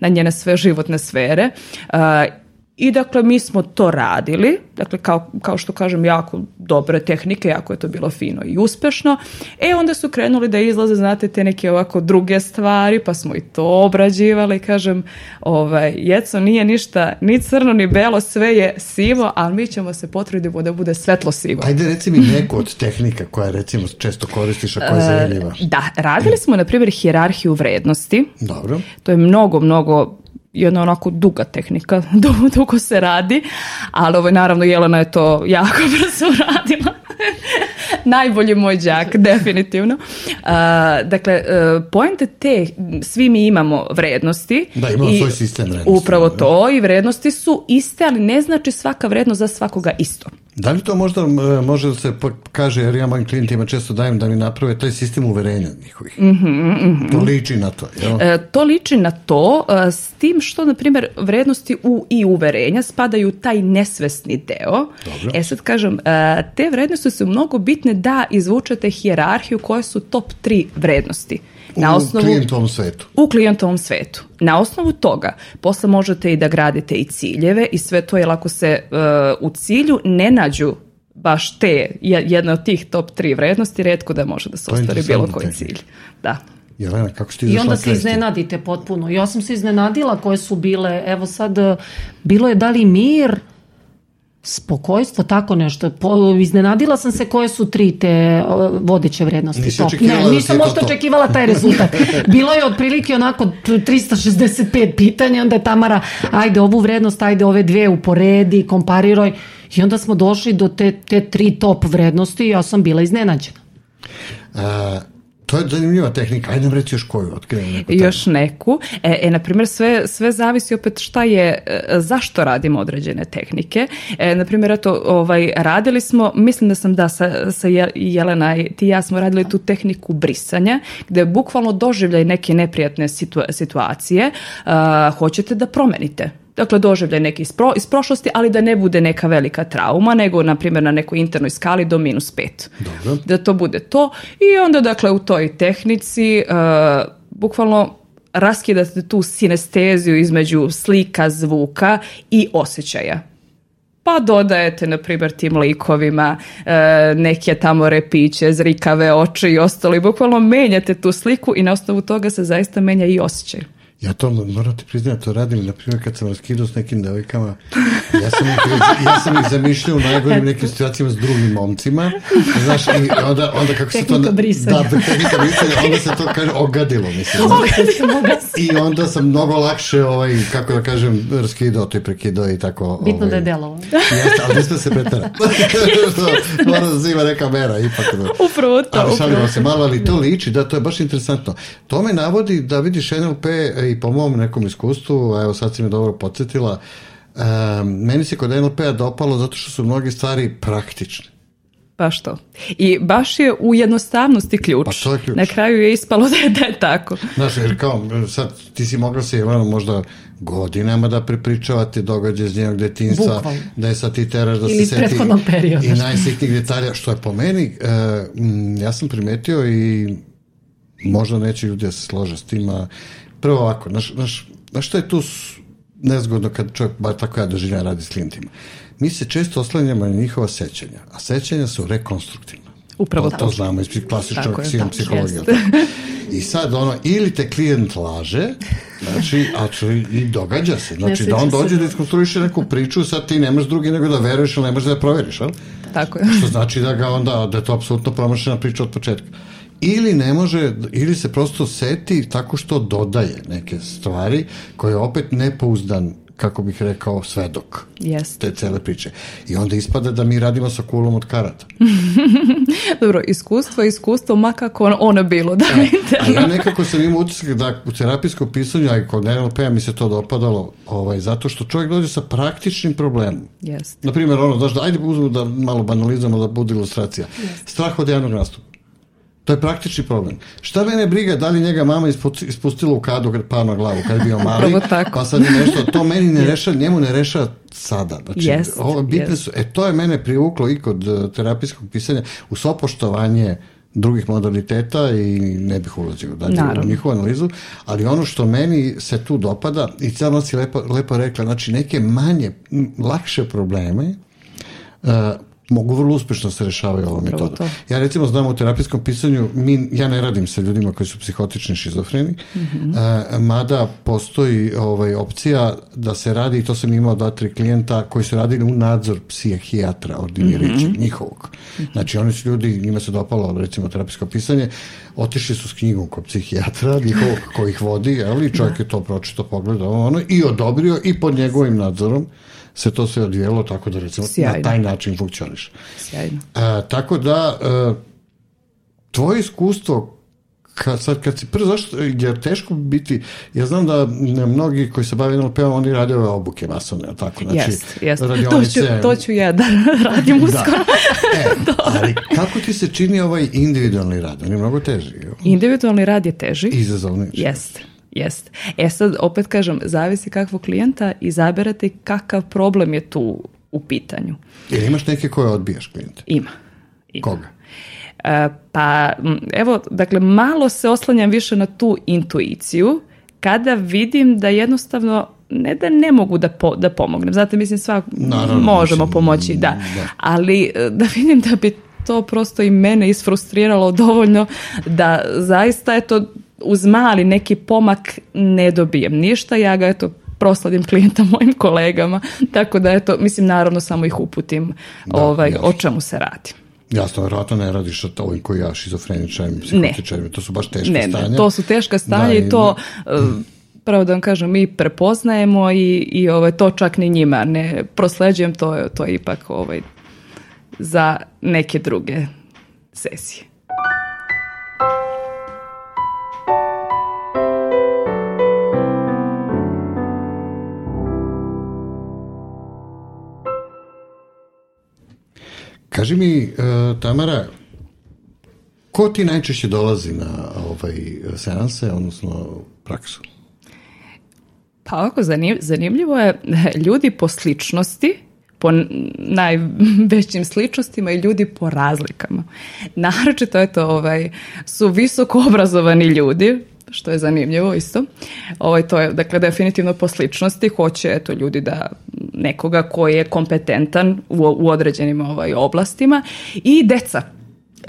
na njene sve životne sfere. E, I dakle, mi smo to radili, dakle, kao, kao što kažem, jako dobre tehnike, jako je to bilo fino i uspešno. E, onda su krenuli da izlaze, znate, te neke ovako druge stvari, pa smo i to obrađivali, kažem, ovaj, jeco, nije ništa ni crno ni belo, sve je sivo, ali mi ćemo se potruditi da bude svetlo sivo. Ajde, reci mi neku od tehnika koja, recimo, često koristiš, a koja e, zanimljiva. Da, radili smo, na primjer, hijerarhiju vrednosti. Dobro. To je mnogo, mnogo jedna onako duga tehnika, dugo se radi, ali ovo, ovaj, naravno Jelena je to jako brzo radila najbolji moj đak, definitivno. A, uh, dakle, uh, poenta te, svi mi imamo vrednosti. Da, imamo i, svoj sistem vrednosti. Upravo da. to, i vrednosti su iste, ali ne znači svaka vrednost za svakoga isto. Da li to možda uh, može da se kaže, jer ja mojim klijentima često dajem da mi naprave taj sistem uverenja njihovih. Mm -hmm, mm -hmm. To liči na to. Jel? E, to liči na to, s tim što, na primjer, vrednosti u i uverenja spadaju taj nesvesni deo. Dobro. E sad kažem, te vrednosti su mnogo bitne da izvučete hijerarhiju koje su top 3 vrednosti. Na osnovu, u osnovu, klijentovom svetu. U klijentovom svetu. Na osnovu toga posle možete i da gradite i ciljeve i sve to, jer ako se uh, u cilju ne nađu baš te, jedna od tih top 3 vrednosti, redko da može da se ostvari bilo koji tehnika. cilj. Da. Jelena, kako ste I onda se iznenadite potpuno. Ja sam se iznenadila koje su bile, evo sad, bilo je da li mir, Spokojstvo, tako nešto. Po, iznenadila sam se koje su tri te vodeće vrednosti. Nisi top. Ne, da nisam da možda očekivala taj rezultat. Bilo je otprilike onako 365 pitanja, onda je Tamara, ajde ovu vrednost, ajde ove dve uporedi, kompariroj. I onda smo došli do te, te tri top vrednosti i ja sam bila iznenađena. A To je zanimljiva tehnika. Ajde nam reći još koju otkrijem. Neku još neku. E, e na primjer, sve, sve zavisi opet šta je, e, zašto radimo određene tehnike. E, na primjer, eto, ovaj, radili smo, mislim da sam da sa, sa Jelena i ti ja smo radili tu tehniku brisanja, gdje bukvalno doživljaj neke neprijatne situa situacije. E, hoćete da promenite dakle doživljaj neki iz, prošlosti, ali da ne bude neka velika trauma, nego na primjer na nekoj internoj skali do minus pet. Dobro. Da to bude to i onda dakle u toj tehnici uh, bukvalno raskidate tu sinesteziju između slika, zvuka i osjećaja pa dodajete, na primjer, tim likovima e, neke tamo repiće, zrikave oči i ostalo i bukvalno menjate tu sliku i na osnovu toga se zaista menja i osjećaj. Ja to morate priznati, to radim, na primjer, kad sam raskidao s nekim devojkama, ja sam ih, ja sam ih zamišljao u najgorim nekim situacijama s drugim momcima, znaš, i onda, onda kako se to... Brisanja. Da, tehnika brisanja. onda se to kaže ogadilo, mislim. Ogadilo. Da. I onda sam mnogo lakše, ovaj, kako da kažem, raskidao to i prekidao i tako... Ovaj, Bitno da je ovaj. delovo. Jeste, ali nismo se pretara. Mora da se ima neka mera, ipak. Da. Upravo to. Ali šalimo se malo, ali to liči, da, to je baš interesantno. To me navodi da vidiš NLP i po mom nekom iskustvu, evo sad si me dobro podsjetila, e, meni se kod NLP-a dopalo zato što su mnoge stvari praktične. Baš pa to. I baš je u jednostavnosti ključ. Pa to je ključ. Na kraju je ispalo da je da tako. Znaš, jer kao, sad ti si mogla se Jelena možda godinama da prepričavate događaje iz njenog detinjstva, da je sad ti teraš da Ili se seti periodu. i najsitnijih detalja, što je po meni, e, ja sam primetio i možda neće ljudi da se slože s tim, prvo ovako, naš, naš, znaš što je tu nezgodno kad čovjek, bar tako ja doživljam, radi s klijentima? Mi se često oslanjamo na njihova sećanja, a sećanja su rekonstruktivna. Upravo pa to, To znamo iz klasičnog da, psihologija. I sad ono, ili te klijent laže, znači, a i događa se. Znači, da on dođe da. da iskonstruiše neku priču, sad ti nemaš drugi nego da veruješ, ali ne možeš da je proveriš, ali? Tako je. Što znači da ga onda, da je to apsolutno promašena priča od početka ili ne može, ili se prosto seti tako što dodaje neke stvari koje je opet nepouzdan kako bih rekao, svedok yes. te cele priče. I onda ispada da mi radimo sa kulom od karata. Dobro, iskustvo, iskustvo, ma kako ono bilo. Da, e, a ja nekako sam imao utisak da u terapijskom pisanju, a i kod NLP-a mi se to dopadalo, ovaj, zato što čovjek dođe sa praktičnim problemom. Yes. Naprimjer, ono, daš, da, ajde uzmemo da malo banalizamo, da bude ilustracija. Yes. Strah od javnog nastupa. To je praktični problem. Šta mene briga da li njega mama ispustila u kadu kad pao na glavu kad je bio mali, pa sad je nešto, to meni ne rešava, njemu ne rešava sada. Znači, yes, ovo, bitne yes. su, e, to je mene privuklo i kod e, terapijskog pisanja u sopoštovanje drugih modaliteta i ne bih ulazio da Naravno. u njihovu analizu, ali ono što meni se tu dopada, i Carna si lepo, lepo rekla, znači neke manje, lakše probleme uh, mogu vrlo uspešno da se rešavaju ovom metodom. To. Ja recimo znam u terapijskom pisanju, mi, ja ne radim sa ljudima koji su psihotični šizofreni, mm -hmm. mada postoji ovaj, opcija da se radi, i to sam imao dva, tri klijenta koji su radili u nadzor psihijatra ordinirajućeg, mm -hmm. njihovog. Znači oni su ljudi, njima se dopalo recimo terapijsko pisanje, otišli su s knjigom kod psihijatra, njihovog koji ih vodi, ali čovjek da. je to pročito, pogledao ono, i odobrio i pod njegovim nadzorom se to sve odvijelo tako da recimo Sjajno. na taj način funkcioniš. Sjajno. A, e, tako da a, e, tvoje iskustvo kad, sad kad si prvo, zašto je teško biti, ja znam da ne, mnogi koji se bave NLP-om, oni rade ove obuke masovne, tako, znači yes, yes. Radionice. To, ću, to ću ja da radim da. uskoro. Da. E, da. ali kako ti se čini ovaj individualni rad? On je mnogo teži. Individualni rad je teži. Izazovni. Jeste. Jest. E sad, opet kažem, zavisi kakvog klijenta izaberete kakav problem je tu u pitanju. Jer imaš neke koje odbijaš klijente? Ima. Ima. Koga? E, pa, evo, dakle, malo se oslanjam više na tu intuiciju kada vidim da jednostavno ne da ne mogu da, po, da pomognem. zato mislim, sva Naravno, možemo mislim, pomoći, da. da. Ali e, da vidim da bi to prosto i mene isfrustriralo dovoljno da zaista, eto, uz mali neki pomak ne dobijem ništa, ja ga eto prosladim klijenta mojim kolegama, tako da eto, mislim naravno samo ih uputim da, ovaj, jasno. o čemu se radi. Jasno, vjerojatno ne radiš o toj koji ja šizofreničajem, psihotičajem, to su baš teška ne, stanja. Ne, to su teška da, stanja da, i to... Uh, pravo da vam kažem, mi prepoznajemo i, i ovaj, to čak ni njima ne prosleđujem, to, to je ipak ovaj, za neke druge sesije. Kaži mi, e, Tamara, ko ti najčešće dolazi na ovaj, seanse, odnosno praksu? Pa ovako, zanimljivo je, ljudi po sličnosti, po najvećim sličnostima i ljudi po razlikama. Naročito je to ovaj, su visoko obrazovani ljudi, što je zanimljivo isto. Ovaj, to je, dakle, definitivno po sličnosti hoće eto, ljudi da nekoga koji je kompetentan u, u određenim ovaj, oblastima i deca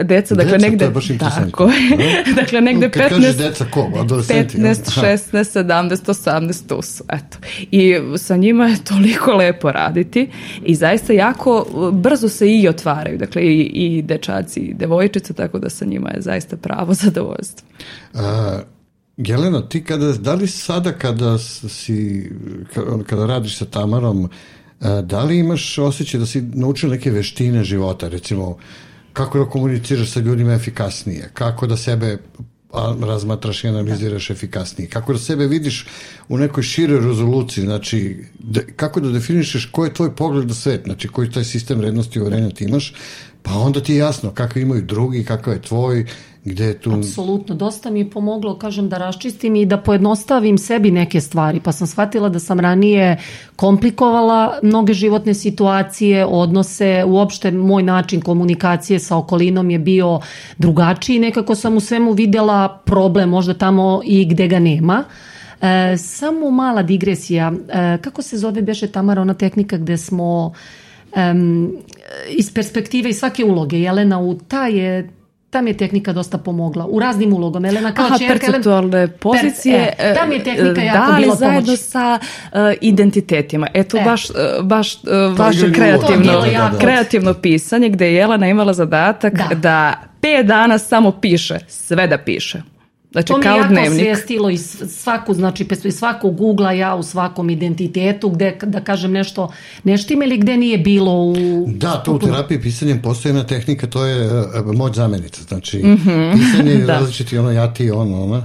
deca, dakle negde... To je baš tako je. dakle, negde Kad 15... Kažeš deca, ko? 15, 16, 17, 18, tu su. Eto. I sa njima je toliko lepo raditi i zaista jako uh, brzo se i otvaraju. Dakle, i, i dečaci i devojčice, tako da sa njima je zaista pravo zadovoljstvo. A, Jelena, ti kada, da li sada kada si, kada radiš sa Tamarom, e, da li imaš osjećaj da si naučio neke veštine života, recimo kako da komuniciraš sa ljudima efikasnije, kako da sebe razmatraš i analiziraš da. efikasnije, kako da sebe vidiš u nekoj široj rezoluciji, znači da, kako da definišeš koji je tvoj pogled na svet, znači koji taj sistem rednosti i uverenja ti imaš, pa onda ti je jasno kako imaju drugi, kakav je tvoj, gde je tu... Apsolutno, dosta mi je pomoglo, kažem, da raščistim i da pojednostavim sebi neke stvari, pa sam shvatila da sam ranije komplikovala mnoge životne situacije, odnose, uopšte moj način komunikacije sa okolinom je bio drugačiji, nekako sam u svemu videla problem, možda tamo i gde ga nema, E, samo mala digresija. E, kako se zove beše Tamara ona tehnika gde smo um, iz perspektive i svake uloge Jelena u ta je tam je tehnika dosta pomogla u raznim ulogama. Elena kao Aha, čerka, perceptualne pozicije. Per, e, tam je e, tehnika jako da, bila zajedno sa uh, identitetima. Eto, e. baš, e, baš uh, vaše kreativno, da, da, da. kreativno pisanje gde je Jelena imala zadatak da. da pet dana samo piše, sve da piše. Znači, to kao mi jako svijestilo i svaku, znači, iz svakog ja u svakom identitetu gde, da kažem, nešto nešto ili gde nije bilo u... Da, to u terapiji pisanjem postoji jedna tehnika, to je eh, eh, moć zamenica, znači, mm -hmm. pisanje je da. različiti ono ja ti, ono, ona.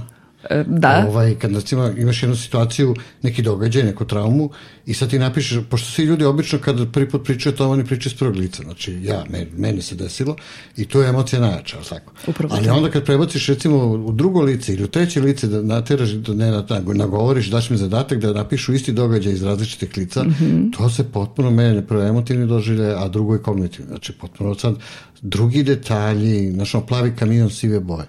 E, da. Ovaj, kad recimo imaš jednu situaciju, neki događaj, neku traumu i sad ti napišeš, pošto svi ljudi obično kad prvi put pričaju o tome, oni pričaju s prvog lica. Znači, ja, meni, meni se desilo i to je emocija najjača, tako. Upravo ali onda kad prebaciš recimo u drugo lice ili u treće lice da nateraš, da ne nagovoriš, daš mi zadatak da napišu isti događaj iz različitih lica, mm -hmm. to se potpuno mene prvo emotivni doživlje, a drugo je kognitivni. Znači, potpuno sad drugi detalji, znači, plavi kamion sive boje.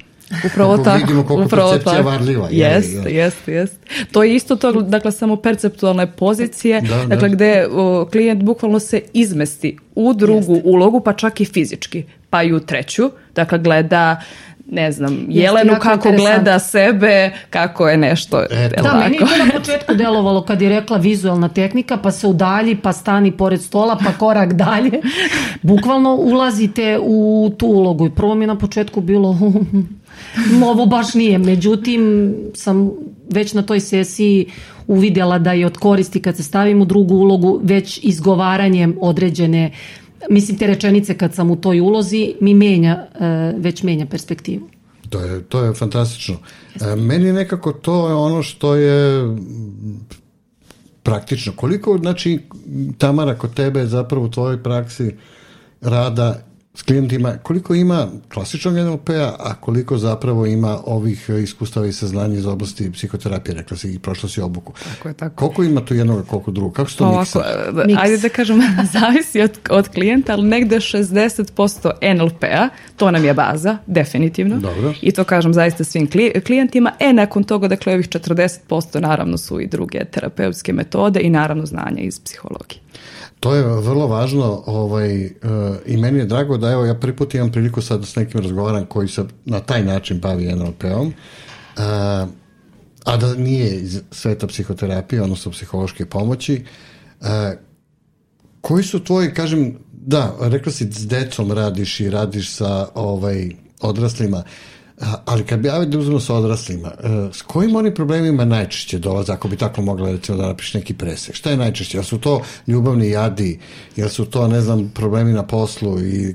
Upravo tako. Vidimo koliko upravo percepcija tako. varljiva. Jest, je, da. je. jest, jest. To je isto to, dakle, samo perceptualne pozicije, da, da. dakle, da. gde o, klijent bukvalno se izmesti u drugu jest. ulogu, pa čak i fizički, pa i u treću, dakle, gleda ne znam, Jelenu kako gleda sebe, kako je nešto. Eto. Da, meni je to na početku delovalo kad je rekla vizualna tehnika, pa se udalji, pa stani pored stola, pa korak dalje. Bukvalno ulazite u tu ulogu i prvo mi je na početku bilo hm, Ovo baš nije. Međutim, sam već na toj sesiji uvidela da je od koristi kad se stavim u drugu ulogu već izgovaranjem određene mislim te rečenice kad sam u toj ulozi mi menja, eh, već menja perspektivu. To je, to je fantastično. Eh, meni nekako to je ono što je praktično. Koliko, znači, Tamara, kod tebe zapravo u tvojoj praksi rada s klijentima, koliko ima klasičnog NLP-a, a koliko zapravo ima ovih e, iskustava i saznanja iz oblasti psihoterapije, rekla si, i prošla si obuku. Tako je, tako. Koliko ima tu jednoga, koliko drugog? Kako se to Ovako, miksa? E, e, Miks. Ajde da kažem, zavisi od, od klijenta, ali negde 60% NLP-a, to nam je baza, definitivno. Dobro. I to kažem zaista svim klijentima. E, nakon toga, dakle, ovih 40% naravno su i druge terapeutske metode i naravno znanja iz psihologije. To je vrlo važno ovaj, uh, i meni je drago da evo ja prvi put imam priliku sad s nekim razgovaram koji se na taj način bavi NLP-om, uh, eh, a da nije iz sveta psihoterapije, odnosno psihološke pomoći. Uh, koji su tvoji, kažem, da, rekla si s decom radiš i radiš sa ovaj, odraslima. Uh, ali kad bi, ajde da uzmemo sa odraslima, e, s kojim oni problemima najčešće dolaze, ako bi tako mogla recimo da napiš neki presek? Šta je najčešće? Jel su to ljubavni jadi? Jel su to, ne znam, problemi na poslu? I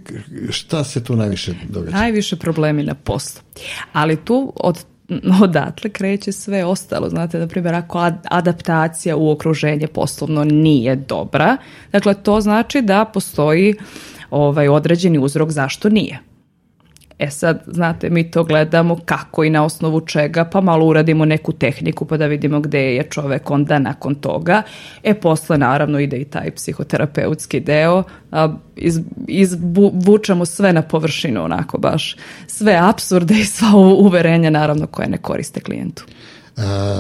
šta se tu najviše događa? Najviše problemi na poslu. Ali tu od odatle kreće sve ostalo. Znate, na primjer, ako ad, adaptacija u okruženje poslovno nije dobra, dakle, to znači da postoji ovaj određeni uzrok zašto nije. E sad, znate, mi to gledamo kako i na osnovu čega, pa malo uradimo neku tehniku pa da vidimo gde je čovek onda nakon toga. E posle naravno ide i taj psihoterapeutski deo, a, iz, izvučemo sve na površinu onako baš, sve absurde i sva uverenja naravno koje ne koriste klijentu. A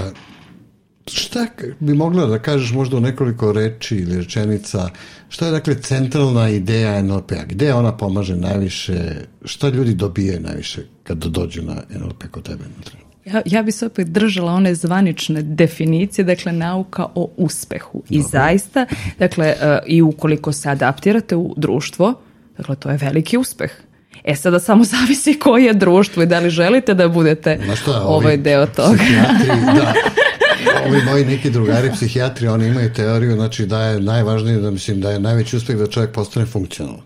šta bi mogla da kažeš možda u nekoliko reči ili rečenica, šta je dakle centralna ideja NLP-a? Gde ona pomaže najviše? Šta ljudi dobije najviše kada dođu na NLP kod tebe Ja, ja bi se opet držala one zvanične definicije, dakle nauka o uspehu. I Dobre. zaista, dakle, e, i ukoliko se adaptirate u društvo, dakle, to je veliki uspeh. E sada samo zavisi koje je društvo i da li želite da budete šta, ovaj deo toga. da, ovi moji neki drugari psihijatri, oni imaju teoriju, znači da je najvažnije, da mislim da je najveći uspeh da čovjek postane funkcionalan.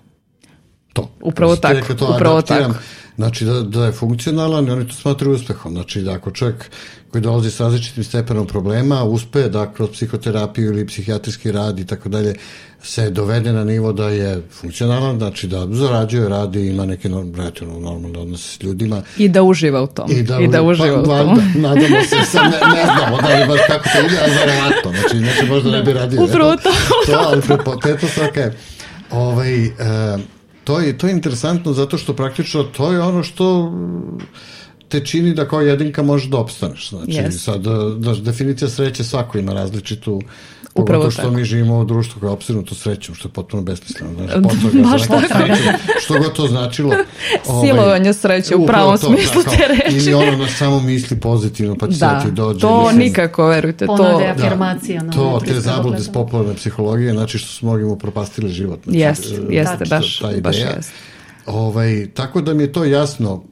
To. Upravo znači, tako, da to upravo tako. Znači da, da je funkcionalan i oni to smatraju uspehom. Znači da ako čovjek koji dolazi sa različitim stepenom problema uspe da kroz psihoterapiju ili psihijatrijski rad i tako dalje se dovede na nivo da je funkcionalan, znači da zarađuje, radi, ima neke norm, relativno normalne odnose s ljudima. I da uživa u tom. I da, I da uživa pa, u tom. Valjda, nadamo se, sa, ne, ne znamo da li baš kako to ide, ali verovatno. Znači, neće možda ne bi da. radio. Upravo to. to, ali pretpostavka je. Ovaj, uh, To je, to je interesantno zato što praktično to je ono što te čini da kao jedinka možeš da opstaneš. Znači, yes. sad, da, da, definicija sreće svako ima različitu Upravo to što tako. mi živimo u društvu koje je opsirnuto srećom, što je potpuno besmisleno. Znači, Baš tako. što god to značilo. Ovaj, Silovanje sreće u pravom da, smislu tako, te reči. Ili ono na samo misli pozitivno, pa će da, se da ti dođe. To mislim, nikako, verujte. Ponovde to, da, afirmacija. Da, to, te zablude iz popularne psihologije, znači što su mnogim upropastile život. Znači, jest, e, jeste, znači, baš, baš jeste. Ovaj, tako da mi je to jasno,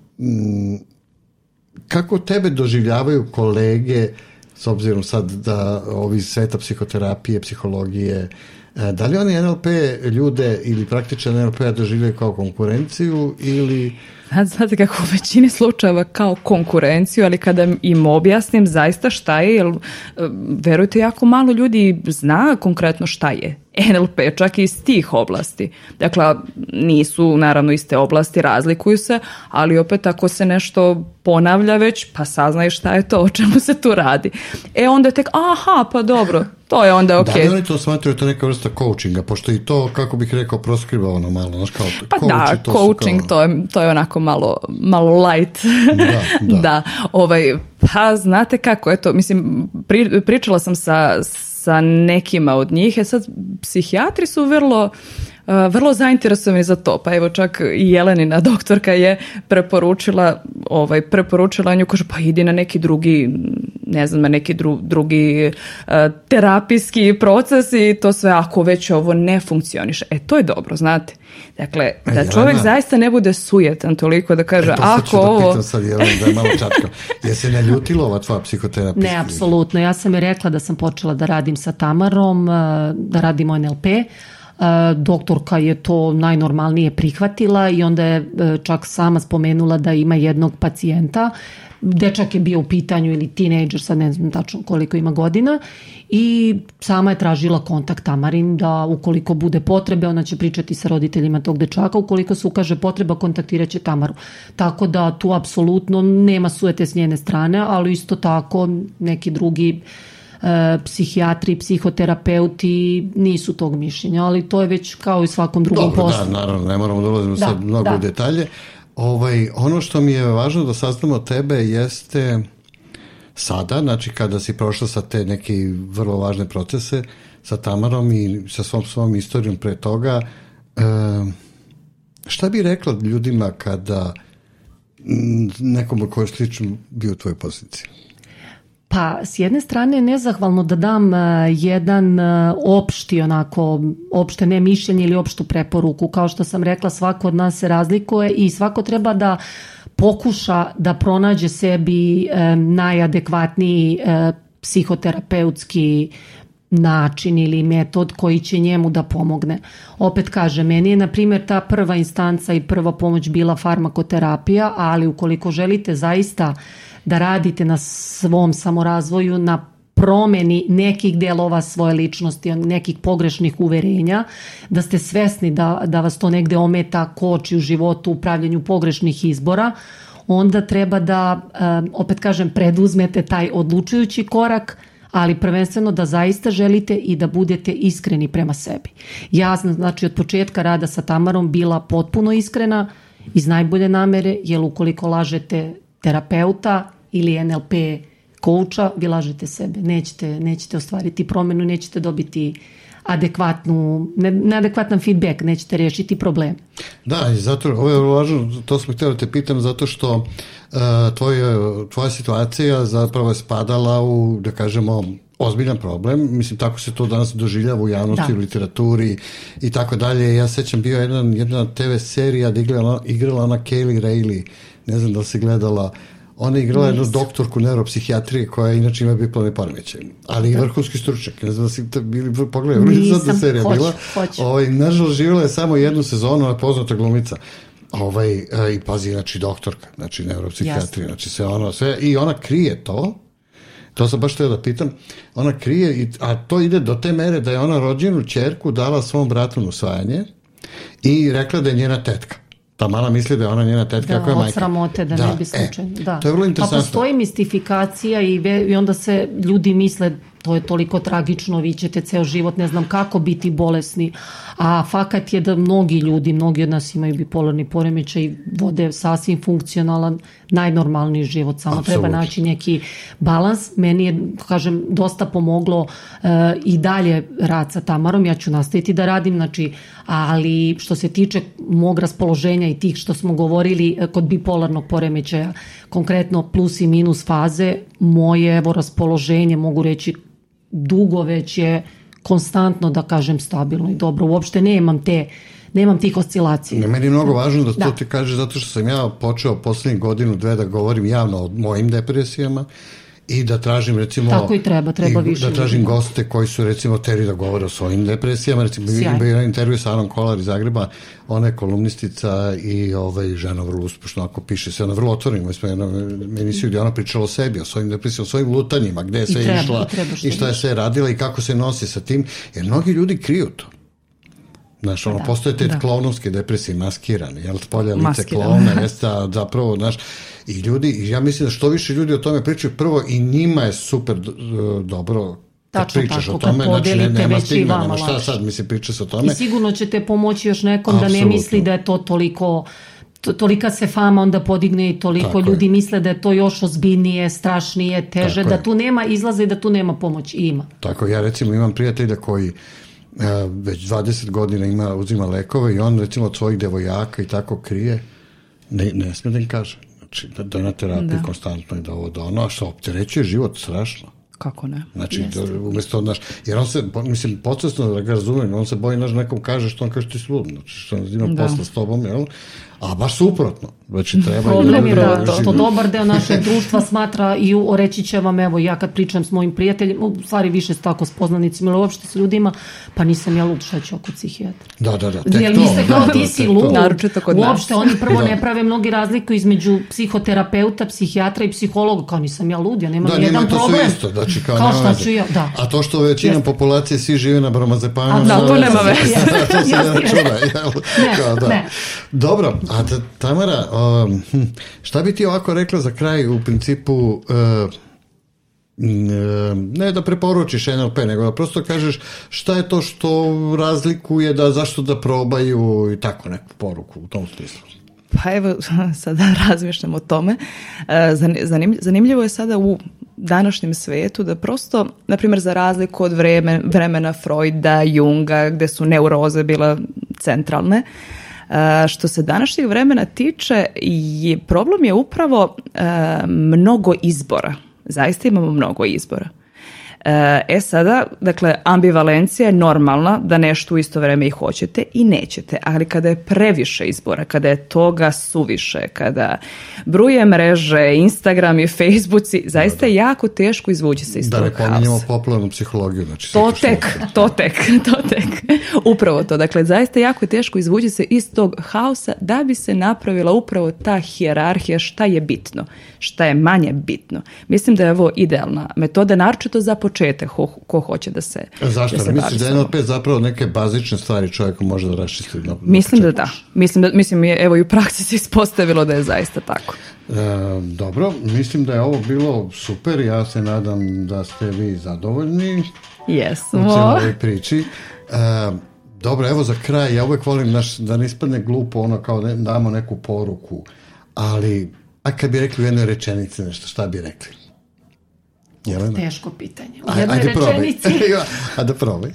kako tebe doživljavaju kolege s obzirom sad da ovi sveta psihoterapije, psihologije, e, da li oni NLP ljude ili praktičan NLP doživljaju kao konkurenciju ili... Znate kako u većini slučajeva kao konkurenciju, ali kada im objasnim zaista šta je, jer e, verujte jako malo ljudi zna konkretno šta je NLP čak i iz tih oblasti. Dakle, nisu naravno iste oblasti, razlikuju se, ali opet ako se nešto ponavlja već, pa saznaj šta je to, o čemu se tu radi. E onda tek, aha, pa dobro, to je onda da, Okay. Da li oni to smatraju to neka vrsta coachinga, pošto i to, kako bih rekao, proskriba ono malo, znaš kao, pa coachi, da, to coaching, kao... to, je, to je onako malo, malo light. Da, da. da ovaj, pa znate kako, eto, mislim, pri, pričala sam sa, sa nekima od njih. E sad, psihijatri su vrlo Eh, vrlo zainteresovani za to. Pa evo čak i Jelenina doktorka je preporučila, ovaj, preporučila nju, kaže pa idi na neki drugi, ne znam, na neki dru, drugi uh, terapijski proces i to sve ako već ovo ne funkcioniše. E to je dobro, znate. Dakle, e, da čovjek zaista ne bude sujetan toliko da kaže e, to ako da ovo... Da sad, Jelena, da je malo čatka. Jesi ne ljutila ova tvoja psihoterapija? Ne, apsolutno. Ja sam je rekla da sam počela da radim sa Tamarom, eh, da radim NLP, E, doktorka je to najnormalnije prihvatila i onda je e, čak sama spomenula da ima jednog pacijenta dečak je bio u pitanju ili tinejdžer, sad ne znam tačno koliko ima godina i sama je tražila kontakt Tamarin da ukoliko bude potrebe ona će pričati sa roditeljima tog dečaka, ukoliko se ukaže potreba kontaktirat će Tamaru. Tako da tu apsolutno nema sujete s njene strane, ali isto tako neki drugi uh, E, psihijatri, psihoterapeuti nisu tog mišljenja, ali to je već kao i svakom drugom Dobro, da, poslu. Da, naravno, ne moramo da ulazimo da, sad mnogo da. u detalje. Ovaj, ono što mi je važno da saznamo od tebe jeste sada, znači kada si prošla sa te neke vrlo važne procese sa Tamarom i sa svom svom istorijom pre toga, e, šta bi rekla ljudima kada nekom ko je slično bio u tvojoj poziciji? Pa, s jedne strane je nezahvalno da dam e, jedan e, opšti, onako, opšte ne mišljenje ili opštu preporuku. Kao što sam rekla, svako od nas se razlikuje i svako treba da pokuša da pronađe sebi e, najadekvatniji psihoterapeutski način ili metod koji će njemu da pomogne. Opet kažem, meni je na primjer ta prva instanca i prva pomoć bila farmakoterapija, ali ukoliko želite zaista uh, da radite na svom samorazvoju, na promeni nekih delova svoje ličnosti, nekih pogrešnih uverenja, da ste svesni da, da vas to negde ometa, koči u životu, u pravljenju pogrešnih izbora, onda treba da, eh, opet kažem, preduzmete taj odlučujući korak, ali prvenstveno da zaista želite i da budete iskreni prema sebi. Ja sam, znači, od početka rada sa Tamarom bila potpuno iskrena, iz najbolje namere, jer ukoliko lažete terapeuta ili NLP kouča, vi lažete sebe. Nećete, nećete ostvariti promenu, nećete dobiti adekvatnu, ne, neadekvatan feedback, nećete rešiti problem. Da, i zato, ovo je važno, to sam smo da te pitam, zato što uh, e, tvoje, tvoja situacija zapravo je spadala u, da kažemo, ozbiljan problem, mislim tako se to danas doživljava u javnosti, da. u literaturi i tako dalje. Ja sećam bio jedan, jedna TV serija da igrala, igrala ona Kaylee Reilly ne znam da li gledala, ona je igrala jednu doktorku neuropsihijatrije koja inače ima bipolni poremećaj, ali i da. vrhunski stručnjak. Ne znam da si te bili pogledali, nisam, da serija hoću, bila. Ovaj, nažalost, živjela je samo jednu sezonu na poznata glumica ovaj, e, i pazi, znači doktorka, znači neuropsihijatrija, znači sve ono, sve, i ona krije to, to sam baš teo da pitam, ona krije, i, a to ide do te mere da je ona rođenu čerku dala svom bratu na usvajanje i rekla da je njena tetka. Ta mala misli da je ona njena tetka da, kako je majka. Sramote, da, da ne bi slučajno. E, da. To je vrlo pa interesantno. Pa postoji mistifikacija i, i onda se ljudi misle to je toliko tragično, vi ćete ceo život ne znam kako biti bolesni. A fakat je da mnogi ljudi, mnogi od nas imaju bipolarni poremećaj i vode sasvim funkcionalan, najnormalniji život. Samo Absolut. treba naći neki balans. Meni je, kažem, dosta pomoglo e, i dalje rad sa Tamarom. Ja ću nastaviti da radim, znači, ali što se tiče mog raspoloženja i tih što smo govorili eh, kod bipolarnog poremećaja, konkretno plus i minus faze, moje evo raspoloženje mogu reći dugo već je konstantno da kažem stabilno i dobro. Uopšte nemam te nemam tih oscilacija. Na meni je mnogo da. važno da, da. to ti kažeš zato što sam ja počeo poslednjih godinu dve da govorim javno o mojim depresijama i da tražim recimo Tako i treba, treba i, više. Da tražim više. goste koji su recimo teri da govore o svojim depresijama, recimo bio da intervju sa Anom Kolar iz Zagreba, ona je kolumnistica i ovaj žena vrlo uspešno ako piše se ona vrlo otvorena, mi smo jedno emisiju gde ona pričala o sebi, o svojim depresijama, o svojim lutanjima, gde je sve treba, išla i, i šta je sve radila i kako se nosi sa tim, jer mnogi ljudi kriju to. Znaš, ono, da, postoje te da. klovnovske depresije maskirane, jel, polja lice maskirane. klovna, jeste, zapravo, znaš, I ljudi, ja mislim da što više ljudi o tome pričaju, prvo i njima je super dobro Tačno pričaš tako, o tome, znači ne, nema stigma, nema šta sad, mislim, priča se o tome. I sigurno ćete pomoći još nekom Absolutno. da ne misli da je to toliko to, tolika se fama onda podigne i toliko Tako ljudi je. misle da je to još ozbiljnije, strašnije, teže, Tako da je. tu nema izlaza i da tu nema pomoć. I ima. Tako, ja recimo imam prijatelja koji e, već 20 godina ima, uzima lekove i on recimo od svojih devojaka i tako krije, ne, ne sme da im kaže, znači da, da na terapiji da. konstantno i da ovo da ono, što opterećuje život strašno. Kako ne? Znači, Jeste. Da, umesto, znaš, jer on se, mislim, podsvesno da ga razumijem, on se boji, znaš, da nekom kaže što on kaže ti slud, znači, što on ima da. posla s tobom, jel? A baš suprotno. Znači, treba Problem je da, to, to dobar deo našeg društva smatra i u, reći će vam, evo, ja kad pričam s mojim prijateljima, u stvari više s tako s poznanicima ili uopšte s ljudima, pa nisam ja lud šta ću oko psihijatra. Da, da, da. Tek Jel to, vi ste da, kao da, ti da, si lud? Naročito kod nas. Uopšte, oni prvo da. ne prave mnogi razliku između psihoterapeuta, psihijatra i psihologa, kao nisam ja lud, ja nemam da, jedan to problem. Da, isto, znači kao, kao šta ću ja, da. A to što većina Jeste. populacije svi žive na bromazepanu. A da, to nema da, veze. to se ne računa. Dobro, A ta, Tamara, um, hm, šta bi ti ovako rekla za kraj u principu uh, uh ne da preporučiš NLP, nego da prosto kažeš šta je to što razlikuje, da zašto da probaju i tako neku poruku u tom smislu. Pa evo, sada razmišljam o tome. E, zanimljivo je sada u današnjem svetu da prosto, na primjer za razliku od vremena vremena Freuda, Junga, gde su neuroze bila centralne, E, što se današnjeg vremena tiče, problem je upravo e, mnogo izbora. Zaista imamo mnogo izbora. E, e sada, dakle, ambivalencija je normalna da nešto u isto vreme i hoćete i nećete, ali kada je previše izbora, kada je toga suviše, kada bruje mreže, Instagram i Facebook, zaista da, da. je jako teško izvući se iz da, tog Da ne pominjamo popularnu psihologiju. Znači, to tek, što... to tek, to tek. Upravo to. Dakle, zaista jako je teško izvući se iz tog haosa da bi se napravila upravo ta hijerarhija šta je bitno, šta je manje bitno. Mislim da je ovo idealna metoda, naročito za početak početak ho, ko hoće da se Zašto? Da se Misliš da je NLP zapravo neke bazične stvari čovjek može da raščisti? Na, mislim na da da. Mislim, da, mislim je, evo i u praksi se ispostavilo da je zaista tako. E, dobro, mislim da je ovo bilo super. Ja se nadam da ste vi zadovoljni. Jesmo. U cijeloj priči. E, dobro, evo za kraj, ja uvek volim naš, da ne ispadne glupo ono kao da damo neku poruku, ali a kad bi rekli u jednoj rečenici nešto, šta bi rekli? Jelena? Teško pitanje. U jednoj ajde rečenici. A da probaj. E,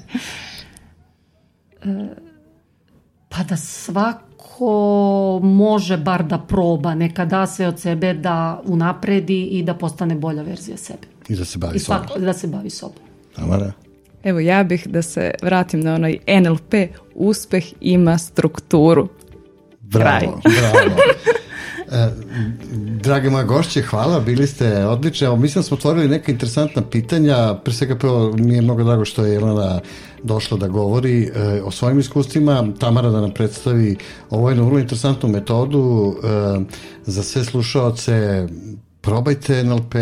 pa da svako može bar da proba, neka da sve od sebe da unapredi i da postane bolja verzija sebe. I da se bavi I svako, sobom. Da se bavi sobom. Tamara? Evo ja bih da se vratim na onaj NLP, uspeh ima strukturu. Bravo, Kraj. bravo. E, Drage moje gošće, hvala, bili ste odlični. Evo, mislim da smo otvorili neka interesantna pitanja. Pre svega prvo, mi je mnogo drago što je Jelena došla da govori e, o svojim iskustvima. Tamara da nam predstavi ovu jednu vrlo interesantnu metodu e, za sve slušaoce. Probajte NLP,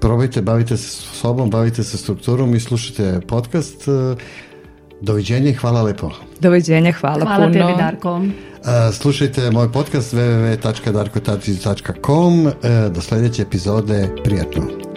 probajte, bavite se sobom, bavite se strukturom i slušajte podcast. E, Doviđenje i hvala lepo. Doviđenja, hvala, hvala puno. Hvala tebi, Darko. Uh, slušajte moj podcast www.darkotacic.com e, Do sledeće epizode, prijatno.